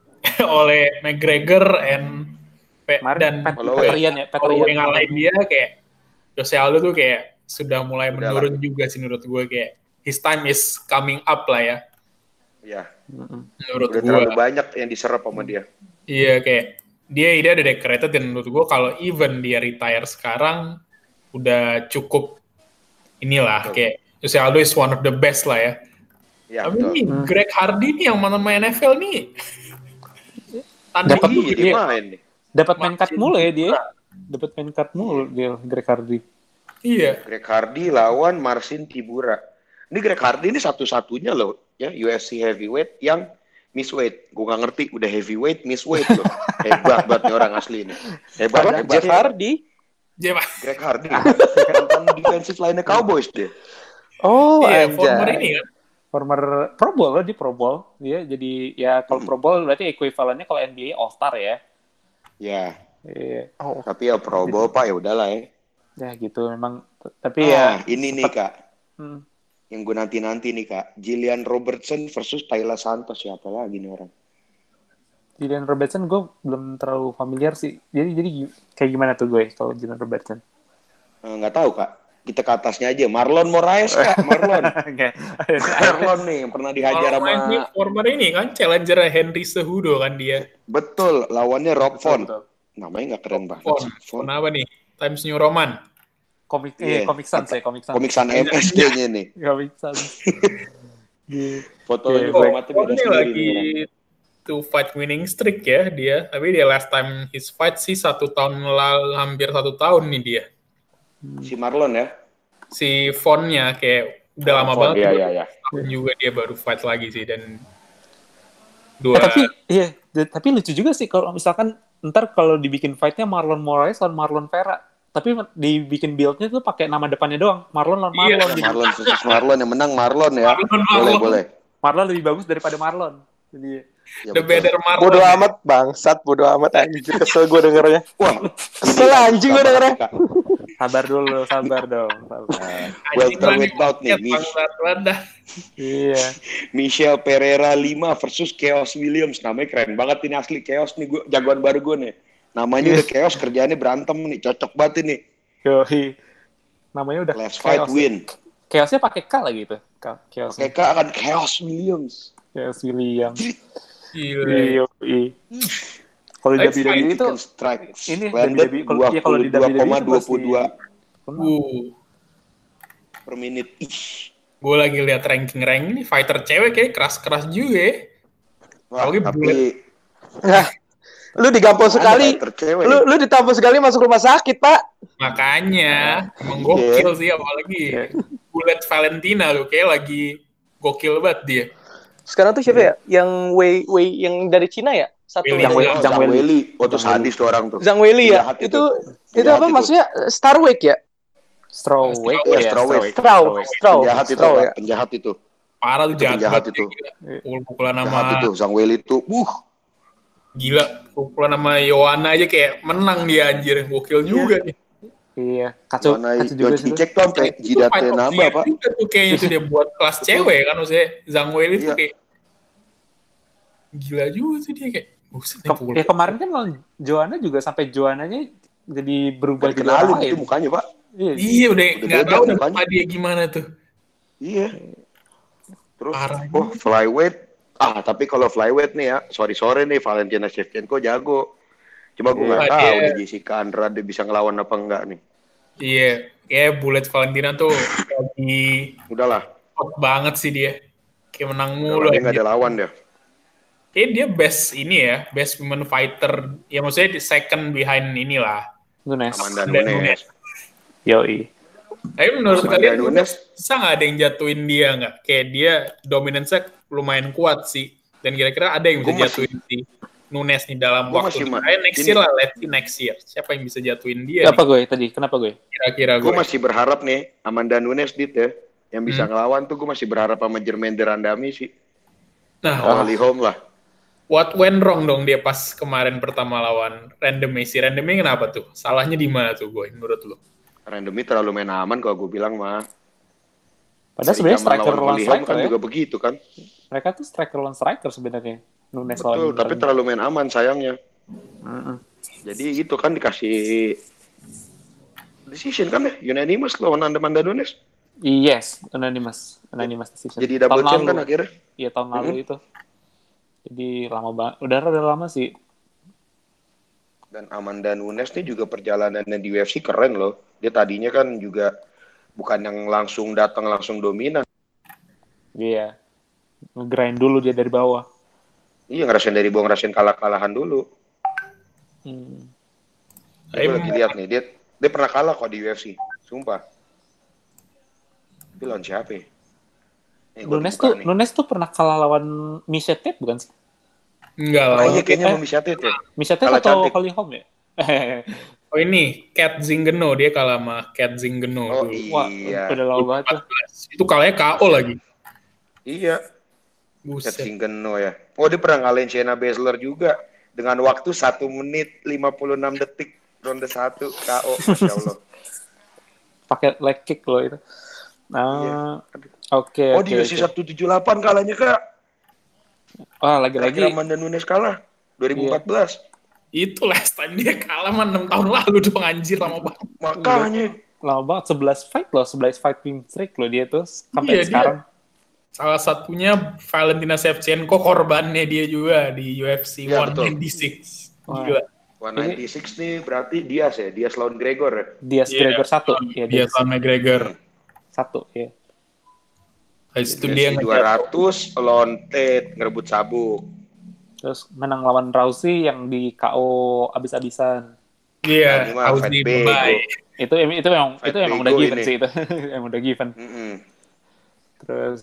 oleh McGregor and Pe- dan
Pet-
Holloway.
Peterian ya,
kalau
Peterian.
yang ngalahin dia kayak Jose Aldo tuh kayak sudah mulai
Udah
menurun juga sih menurut gue kayak his time is coming up lah ya
Ya,
Mm-mm.
menurut
udah
gue.
terlalu banyak yang diserap sama dia.
Iya kayak dia dia udah decorated dan menurut gue kalau even dia retire sekarang udah cukup inilah
Betul.
kayak Jose Aldo is one of the best lah ya.
Ya,
Tapi
betul.
nih
Hmm.
Greg Hardy nih yang mana main NFL nih.
Dapat
Iya, dia
Iya.
main nih.
Dapat main card mulu ya dia. Dapat main card mulu dia Greg Hardy.
Iya.
Greg Hardy lawan Marcin Tibura. Ini Greg Hardy ini satu-satunya loh ya UFC heavyweight yang miss weight. Gue gak ngerti udah heavyweight miss weight loh. hebat banget nih orang asli ini. Hebat,
Apa?
hebat.
Jeff Hardy?
Dia
Greg Hardy. Mantan defensive line Cowboys dia.
Oh,
iya,
anjay.
former ini kan.
Former Pro Bowl loh di Pro Bowl. Dia jadi ya kalau
Hmm.
Pro Bowl berarti ekuivalennya kalau NBA All Star ya.
Ya,
Iya.
Oh,
tapi ya Pro Bowl Pak ya udahlah ya.
Ya gitu memang. Tapi ya
Ah, ini nih Kak,
hmm,
yang gue nanti-nanti nih Kak. Jillian Robertson versus Tyler Santos siapa lagi nih orang?
Julian Robertson gue belum terlalu familiar sih. Jadi jadi kayak gimana tuh gue kalau Julian Robertson?
Eh, Nggak tahu Kak. kita ke atasnya aja. Marlon Moraes kak, Marlon.
Oke.
Marlon nih yang pernah dihajar sama
former ini kan challenger Henry Sehudo kan dia.
betul lawannya Rob Font.
Betul.
Namanya nggak keren banget. Font.
Kenapa nih? Times New Roman.
Komik
Iya.
eh, komik sans ya, komik sans.
Komik San MS kayaknya nih.
Komik sans. Gitu.
Fotonya
Iya.
formatnya
Fon
beda
ini
sendiri.
lagi two fight winning streak ya dia. Tapi dia last time his fight sih satu tahun lalu, hampir satu tahun nih dia.
Si Marlon ya.
Si Fonnya kayak udah lama
Font,
banget.
Iya iya iya.
tahun juga dia baru fight lagi sih dan
Eh,
dua
tapi iya, tapi lucu juga sih kalau misalkan ntar kalau dibikin fightnya Marlon Moraes lawan Marlon Vera, tapi dibikin build-nya tuh pakai nama depannya doang, Marlon lawan
Iya.
Marlon. Jadi
Marlon versus Marlon yang menang Marlon ya.
Marlon,
Boleh
Marlon.
boleh.
Marlon lebih bagus daripada Marlon. Jadi
Ya,
the better Marlon.
Bodoh amat bangsat, bodoh amat anjir kesel gue dengernya.
Wah,
Kesel anjing gue dengernya.
Sabar dulu, sabar dong. Sabar.
Banget,
bout nih,
ya.
Iya.
Michelle Pereira 5 versus Chaos Williams. Namanya keren banget ini asli Chaos nih gua jagoan baru gue nih. Namanya udah Chaos kerjaannya berantem nih, cocok banget ini.
Yoi. Namanya udah
Let's fight
Chaos.
win.
Chaosnya pakai K lagi tuh. Ka- Chaos.
Oke Kak akan Chaos Williams.
Chaos William.
Gila.
Yoi. Kalau di WWE
fight
itu ini
landed
WWE kalau- iya, kalau di WWE itu
22,22
Uh,
per menit. Ih.
gue lagi lihat ranking-ranking nih fighter cewek kayak keras-keras juga ya.
Wah,
Apalagi
tapi
Nah, lu digampol sekali. Lu lu ditampol sekali masuk rumah sakit, Pak.
Makanya, emang
Iya.
gokil sih apalagi. Bullet Valentina tuh kayak lagi gokil banget dia.
Sekarang tuh siapa ya? Yang Wei Wei yang dari Cina ya? Satu
Willy
Yang
Zhang
Wei-
Oh,
Zhang
Zhang
Weili.
Weili. Oh, tuh sadis tuh orang tuh.
Zhang Weili ya?
Jahat
Itu
itu.
itu
Jahat
apa
itu.
maksudnya Starweight ya?
Strawweight.
Iya,
ya,
strawweight.
Straw, straw,
penjahat itu,
ya.
penjahat itu.
Parah tuh
Itu
jahat,
itu.
Pukul-pukulan
Jahat
sama
itu, Zhang Weili itu. Uh,
gila, pukulan sama Yohana aja kayak menang dia anjir, gokil juga nih.
Iya. Kacau,
mana
kacau juga sih. tuh.
Cicek tuh sampai
Itu
jidatnya nambah, Pak.
tuh kayaknya tuh dia buat kelas cewek kan maksudnya Zhang Weili tuh
Iya.
kayak gila juga sih dia kayak buset
Ke- ya kemarin kan Joanna juga sampai Joananya jadi berubah jadi orang
itu mukanya, Pak.
Iya.
Iya udah nggak tahu muka dia gimana tuh.
Iya. Terus,
Parah
oh flyweight. Ah, tapi kalau flyweight nih ya, sorry-sorry nih, Valentina Shevchenko jago. Cuma gue nggak
Iya,
tahu
dia-
nih Jessica Andrade bisa ngelawan apa enggak nih.
Iya, kayak Bullet Valentina tuh lagi
Udahlah,
hot banget sih dia. Kayak menang mulu.
dia nggak ada lawan dia.
Kayak dia best ini ya, best women fighter. Ya maksudnya di second behind inilah.
Nunes.
Amanda Nunes.
Yoi.
Tapi menurut
Amanda
kalian
Nunes.
bisa nggak ada yang jatuhin dia nggak? Kayak dia dominance lumayan kuat sih. Dan kira-kira ada yang bisa
Gua masih-
jatuhin si Nunes nih dalam
Gua
waktu.
masih
Kayak next
ini-
year lah, let's see next year. Siapa yang bisa jatuhin dia
Apa gue tadi? Kenapa gue?
kira-kira
Gue
gue?
masih berharap nih Amanda Nunes dit ya, yang bisa
Hmm.
ngelawan tuh gue masih berharap sama Jermaine Derandami sih.
Nah,
Oh, Holly Holm lah.
What went wrong dong dia pas kemarin pertama lawan Random Messi? Randomnya kenapa tuh? Salahnya di mana tuh gue menurut lu?
Randomly terlalu main aman kalau gue bilang mah.
Padahal sebenarnya striker
lawan
striker
kan
ya.
juga begitu kan.
Mereka tuh striker lawan striker sebenarnya. Nunes
Betul,
lawan
tapi terlalu main aman sayangnya.
Mm-mm.
Jadi itu kan dikasih decision kan ya, unanimous lawan Amanda Nunes.
Yes, unanimous, unanimous decision.
Jadi double
Tahun
champ
lalu.
kan akhirnya.
Iya tahun lalu
Mhm.
itu. Jadi lama banget. Udah udah lama sih.
Dan Amanda Nunes nih juga perjalanannya di UFC keren loh. Dia tadinya kan juga bukan yang langsung datang langsung dominan.
Iya. Ngegrind dulu dia dari bawah.
Iya ngerasain dari bawah ngerasain kalah-kalahan dulu.
Hmm.
Tapi
Gue lagi lihat nih, dia dia pernah kalah kok di UFC. Sumpah. Itu lawan siapa ya? Gua
Nunes tuh
nih.
Nunes tuh pernah kalah lawan Misha Tate bukan sih?
Enggak lah.
Oh iya kayaknya
Eh.
mau bisa ya. Kalah
atau
cantik.
Holly Holm ya?
Oh ini Cat Zingeno dia kalah sama Cat Zingeno
Oh
dulu.
Wah,
iya.
udah lama banget tuh.
Itu kalahnya KO lagi.
Iya. Cat
Buset.
Singeno ya. Oh dia pernah ngalahin Shayna Baszler juga dengan waktu 1 menit 56 detik ronde 1 KO. Masya Allah.
Pakai leg kick loh itu.
Iya.
Ah, oke
Oh
oke.
di UFC
oke.
178 kalahnya kak.
Oh, lagi-lagi
Terakhir Amanda Nunes kalah. 2014.
Itu last time dia kalah mah 6 tahun lalu dong anjir lama banget.
Makanya
lama banget 11 fight loh, 11 fight win streak loh dia tuh sampai
Iya, dia-
sekarang.
Salah satunya Valentina Shevchenko korbannya dia juga di UFC
Iya, betul.
196.
Wah.
Gila.
196 nih berarti Diaz ya, Diaz lawan Gregor ya.
Dia
Iya,
Gregor satu, ya
Dia
dia
sama McGregor.
satu, ya.
Habis itu dia
di
ngejar
200 lawan Tate ngerebut sabuk.
Terus menang lawan Rousey yang di KO abis-abisan.
Iya,
mah
Auzi bye.
Itu itu memang itu emang
bego
udah given
ini.
sih itu. emang udah given.
Mm-mm.
Terus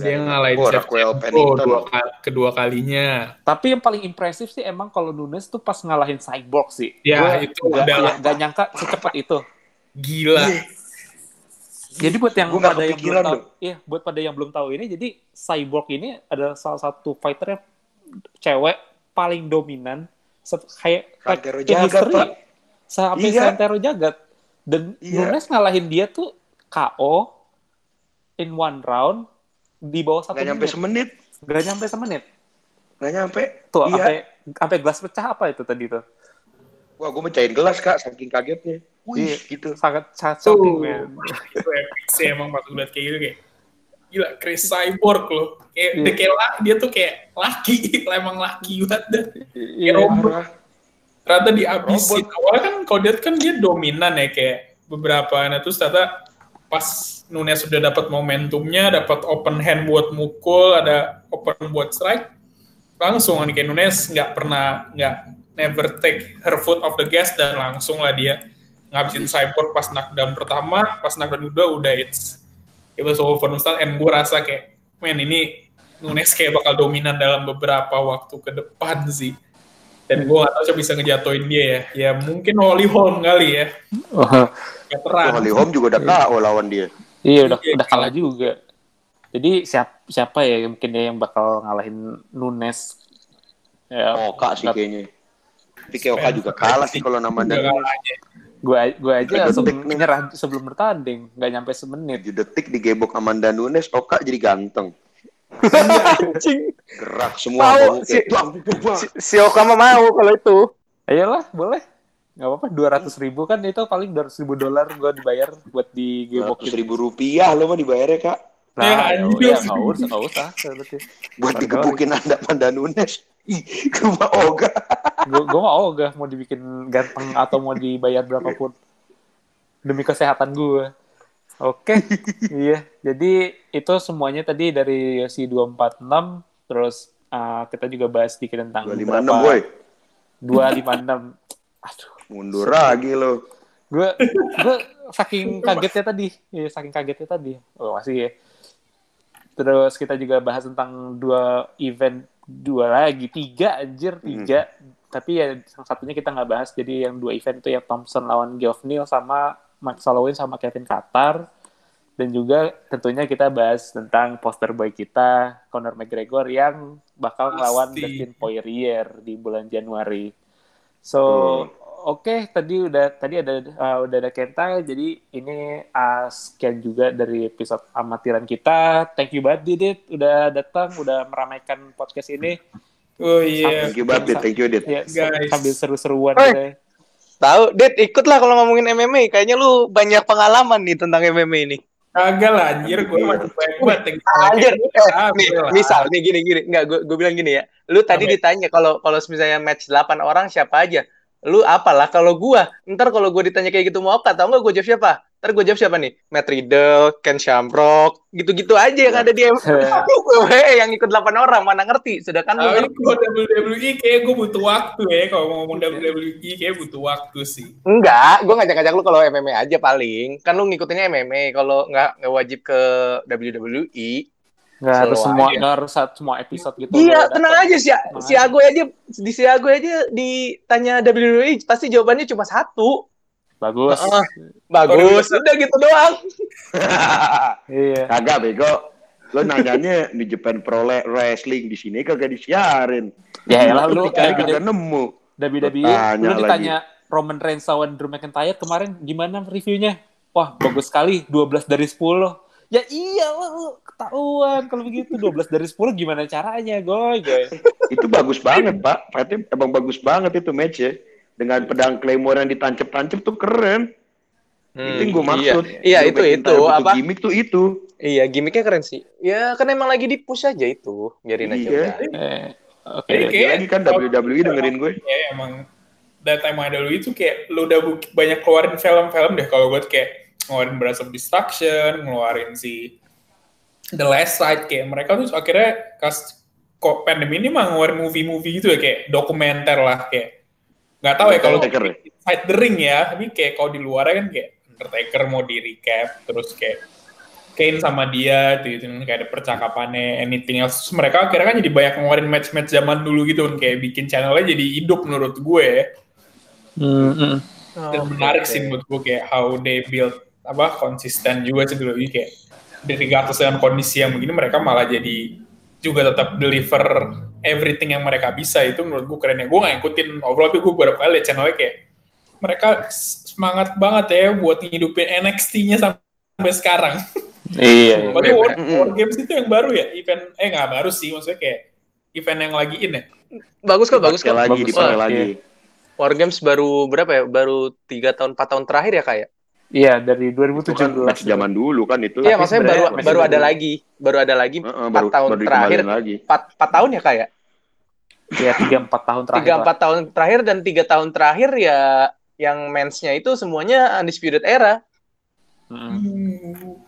Dia ngalahin
Oh,
Shevchenko dua kedua kalinya.
tapi yang paling impresif sih emang kalau Nunes tuh pas ngalahin Cyborg sih.
Ya,
Gua
itu udah
nggak nyangka secepat itu.
Gila.
Jadi buat yang pada yang belum tahu, iya buat pada yang belum tahu ini, jadi Cyborg ini adalah salah satu fighter yang cewek paling dominan kayak
Santero Jagat. Pak.
sampai
Iya.
Santero Jagat dan
Iya.
Nunes ngalahin dia tuh KO in one round di bawah satu
Nggak nyampe
menit.
semenit.
Gak nyampe semenit.
Nggak nyampe.
Tuh,
iya.
sampai sampai gelas pecah apa itu tadi tuh?
Wah, gue mecahin gelas, Kak, saking kagetnya. Wih,
Iya.
gitu.
Sangat sangat shocking, man.
itu epic sih emang pas gue liat kayak gitu kayak gila Chris Cyborg loh kayak
Iya.
dia kayak dia tuh kayak laki emang laki banget dah
Iya.
robot.
Parah.
ternyata dihabisin awalnya kan kalau dia kan dia dominan ya kayak beberapa nah terus ternyata pas Nunes sudah dapat momentumnya dapat open hand buat mukul ada open buat strike langsung nih kayak Nunes nggak pernah nggak never take her foot off the gas dan langsung lah dia ngabisin Cyborg pas knockdown pertama pas knockdown kedua udah it's it was over start and gue rasa kayak men ini Nunes kayak bakal dominan dalam beberapa waktu ke depan sih. Dan gue gak tau siapa bisa ngejatuhin dia ya. Ya mungkin Holly Holm kali ya.
Oh,
Wah,
veteran
Holly Holm juga udah KO lawan dia.
iya udah
Iya,
udah kalah juga. Jadi siapa siapa ya mungkin dia yang bakal ngalahin Nunes? Ya,
Oka sih kayaknya. Tapi kayak Oka juga kalah sih kalau nama dan
Gua gua aja langsung
detik nih.
nyerah sebelum bertanding, nggak nyampe semenit.
7 detik digebok Amanda Nunes, Oka jadi ganteng.
Anjing.
Gerak semua kayak
si-
bang, bang, bang.
Si, si Oka mah mau kalau itu.
Ayolah, boleh. Nggak apa-apa, dua ratus ribu kan itu paling dua ratus ribu dolar gua dibayar buat digebok
Ratus ribu rupiah lo mah dibayarnya kak
Nah,
Ya,
ya, ya, nggak usah, nggak usah.
buat digebukin anda Amanda Nunes. Ih, rumah Oga.
Gua, gua mau ogah mau dibikin ganteng atau mau dibayar berapapun demi kesehatan gua. Oke, iya. Jadi itu semuanya tadi dari si 246 terus uh, kita juga bahas sedikit tentang
256 boy.
256. Aduh,
Mundur lagi lo.
gue gue saking kagetnya tadi, ya, saking kagetnya tadi. Oh masih ya. Terus kita juga bahas tentang dua event dua lagi tiga anjir tiga. Tapi ya salah satunya kita nggak bahas. Jadi yang dua event itu ya Thompson lawan Geoff Neal sama Max Holloway sama Kevin Qatar. Dan juga tentunya kita bahas tentang poster boy kita Conor McGregor yang bakal melawan
Pasti.
Dustin Poirier di bulan Januari. So
Hmm.
Oke, tadi udah tadi ada uh, udah ada Kenta, jadi ini uh, sekian juga dari episode amatiran kita. Thank you banget Didit udah datang, udah meramaikan podcast ini.
oh iya
Thank you banget, Dit. thank you, Dit.
Ya,
Guys.
sambil seru-seruan
Oi.
gitu ya.
Tahu, Dit, ikut lah kalau ngomongin MMA. Kayaknya lu banyak pengalaman nih tentang MMA ini.
kagak lah anjir gue masih banyak banget
Anjir, eh,
Ah,
nih, misal nih gini gini, enggak gue gue bilang gini ya. Lu tadi
Apa?
ditanya kalau kalau misalnya match 8 orang siapa aja? Lu apalah kalau gua, ntar kalau gua ditanya kayak gitu mau apa, tau nggak gue jawab siapa? Ntar gue jawab siapa nih? Matt Riddle, Ken Shamrock, gitu-gitu aja yang ada di WWE yang ikut 8 orang, mana ngerti? Sedangkan lu
Tapi kalau WWE kayak gue butuh waktu ya kalau mau ngomong WWE kayak butuh waktu sih.
Enggak, gue ngajak-ngajak lu kalau MMA aja paling. Kan lu ngikutinnya MMA, kalau nggak nggak wajib ke WWE.
Nggak harus semua
aja.
nggak harus satu- semua episode gitu.
Iya, tenang aja si
Tenang
si
aja.
Agoy aja di si Agoy aja ditanya WWE pasti jawabannya cuma satu.
Bagus.
Heeh. Bagus, udah gitu doang.
Iya.
Kagak bego. Lo nanyanya di Japan Pro Wrestling di sini kagak disiarin.
Ya elah lu
Dicari
WWE
kagak nemu.
WWE
Tanya
lu ditanya Roman Reigns lawan Drew McIntyre kemarin gimana reviewnya? Wah, bagus sekali, 12 dari 10. Ya iya lu ketahuan kalau begitu 12 dari 10 gimana caranya, goy, goy.
Itu bagus banget, Pak. Fightnya emang bagus banget itu match ya. Dengan pedang Claymore yang ditancap-tancap tuh keren.
Hmm,
itu yang gue
iya.
maksud.
Iya,
Drew
itu itu apa?
Gimmick tuh itu.
Iya, gimmicknya keren sih. Ya kan emang lagi di push aja itu. Biarin aja
Iya.
Eh, Oke.
Jadi kayak-
Lagi kan WWE dengerin gue.
ya emang that time idol itu kayak lu udah banyak keluarin film-film deh kalau gue kayak ngeluarin Brass of Destruction, ngeluarin si The Last Ride kayak mereka tuh akhirnya kas kok pandemi ini mah ngeluarin movie-movie gitu ya kayak dokumenter lah kayak nggak tahu ya kalau
Undertaker ya?
Fight the Ring ya tapi kayak kalau di luar kan kayak Undertaker mau di recap terus kayak Kane sama dia gitu, gitu kayak ada percakapannya anything else Terus mereka akhirnya kan jadi banyak ngeluarin match-match zaman dulu gitu kan kayak bikin channelnya jadi hidup menurut gue
Hmm, hmm.
dan
Oke,
menarik
oke.
sih menurut gue kayak how they build apa konsisten juga sih dulu kayak dari atas dengan kondisi yang begini mereka malah jadi juga tetap deliver everything yang mereka bisa itu menurut gue keren ya gue gak ngikutin overall tapi gue beberapa kali liat channelnya kayak mereka semangat banget ya buat ngidupin NXT-nya sampai sekarang.
Iya. iya.
Berarti
Bener.
War, War Games itu yang baru ya event eh nggak baru sih maksudnya kayak event yang lagi in ya.
Bagus kok, bagus kok.
lagi, dipakai lagi.
War Games baru berapa ya? Baru tiga tahun, empat tahun terakhir ya kayak?
Iya dari
Itu kan
2017.
match zaman dulu kan itu.
Iya, maksudnya baru
sebenarnya
baru ada
baru.
lagi, baru ada lagi empat
baru,
tahun
baru
terakhir,
lagi.
empat tahun ya kayak?
Iya tiga empat tahun terakhir.
Tiga
lah.
empat tahun terakhir dan tiga tahun terakhir ya yang mensnya itu semuanya undisputed era.
Mm.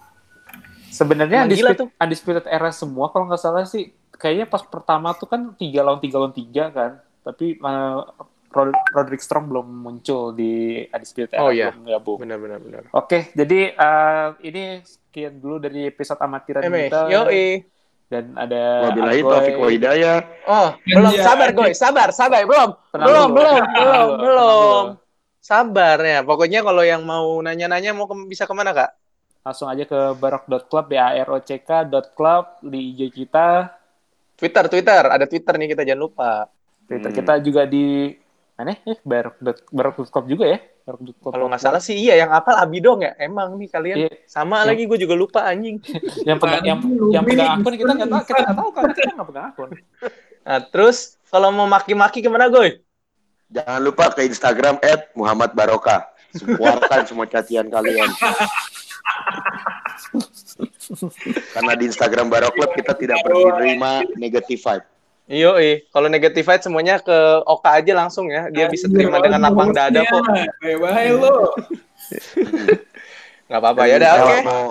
Sebenarnya
Emang gila
undisputed,
tuh.
undisputed era semua kalau nggak salah sih kayaknya pas pertama tuh kan tiga lawan tiga lawan tiga kan tapi uh, Rod- Roderick Strong belum muncul di undisputed era
Oh, iya.
belum gabung.
Benar benar benar.
Oke jadi uh, ini sekian dulu dari episode amatiran
Eme,
kita
yo
dan ada
Wabillahi
Agoy.
taufiq wa hidayah.
Oh, belum
Iya.
sabar goy, sabar, sabar, belum,
Tenang
belum,
dulu,
belum,
tenang
belum,
dulu,
belum. Sabar ya. Pokoknya kalau yang mau nanya-nanya mau ke- bisa ke mana kak?
langsung aja ke barok.club b a r o c k club di IG kita
Twitter, Twitter, ada Twitter nih kita jangan lupa.
Twitter
Hmm.
kita juga di mana ya barok barok.club juga ya barok.club
Kalau nggak salah sih iya yang apal Abi dong ya. Emang nih kalian
Iya.
sama
Yang-
lagi gue juga lupa anjing.
yang pegang yang, yang pegang akun kita nggak tahu kita nggak tahu karena kita nggak pegang akun
Nah terus kalau mau maki-maki ke mana goy?
Jangan lupa ke Instagram Muhammad Barokah. Keluarkan semua cacian kalian. Karena di Instagram Barok Club kita tidak menerima negative vibe.
Iyo, eh. kalau negative fight semuanya ke Oka aja langsung ya. Dia bisa terima dengan lapang dada kok.
Bye bye lo.
Nggak apa-apa ya udah
kalau
oke.
mau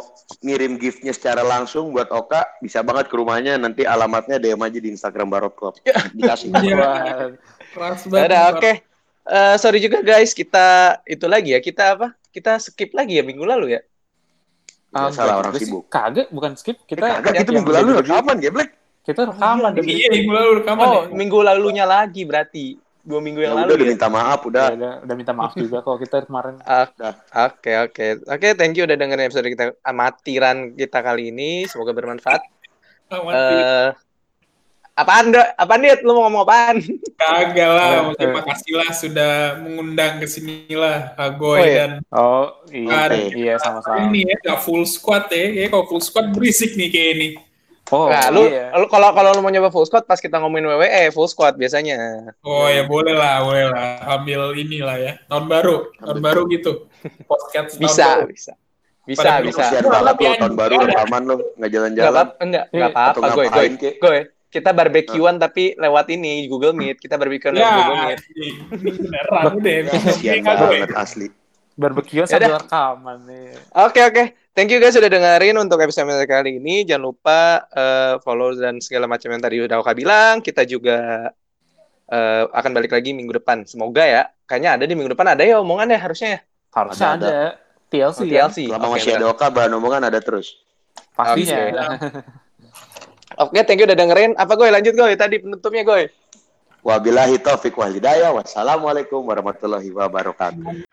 ngirim giftnya secara langsung buat Oka, bisa banget ke rumahnya. Nanti alamatnya DM aja di Instagram Barok Club. Dikasih.
Iya.
Wah,
Keras
Ya
banget.
udah oke. Eh, sorry juga guys, kita itu lagi ya. Kita apa? Kita skip lagi ya minggu lalu ya.
ah,
Biasa lah
enggak
orang sibuk.
kagak bukan skip
Eh,
kita
kagak, itu minggu lalu rekaman, Geblek.
Kita rekaman
iya,
dari
Iya, minggu lalu rekaman
Oh,
ya.
minggu lalunya lagi berarti. Dua minggu
Ya
yang
udah,
lalu
udah
ya.
minta maaf, udah.
udah, udah minta maaf juga kalau kita kemarin
Ah,
Dah.
Oke oke oke thank you udah dengerin episode kita amatiran kita kali ini semoga bermanfaat. Eh apaan dok? Apaan dit? Lu mau ngomong apaan?
Kagak lah,
eh.
makasih lah sudah mengundang ke sini lah Agoy
Oh, iya.
dan
oh iya
Oke.
iya sama-sama
ini ya gak full squad ya. Kayak kalau full squad berisik nih kayak ini.
Oh
nah, lu,
iya
lu kalau kalau lu mau nyoba full squad pas kita ngomongin WWE full squad biasanya.
Oh ya boleh lah, boleh lah. Ambil inilah ya. Tahun baru, tahun baru gitu. Podcast tahun
Bisa
baru.
bisa. Bisa
Pada
bisa.
Kasihan
Wah,
banget lo tahun baru
anjing.
rekaman lo, nggak
Enggak
jalan-jalan.
apa enggak enggak
Iya,
apa-apa gue gue gue kita barbekyuan tapi lewat ini Google Meet kita barbekyuan lewat
Ya,
Google Meet.
beneran udah.
Kasihan banget asli.
barbeque
Ya
sambil
udah.
rekaman nih
Oke oke, thank you guys sudah dengerin untuk episode kali ini. Jangan lupa eh, follow dan segala macam yang tadi udah Oka bilang. Kita juga eh, akan balik lagi minggu depan. Semoga ya. Kayaknya ada di minggu depan ada ya omongan ya harusnya ya.
harusnya
Ada,
ada, TLC
Oh? TLC.
Selama
Oke,
masih ada Oka, bahan omongan ada terus.
pastinya
Oke, thank you udah dengerin. Apa gue lanjut gue tadi penutupnya gue.
Wabillahi taufiq wal hidayah. Wassalamualaikum warahmatullahi wabarakatuh.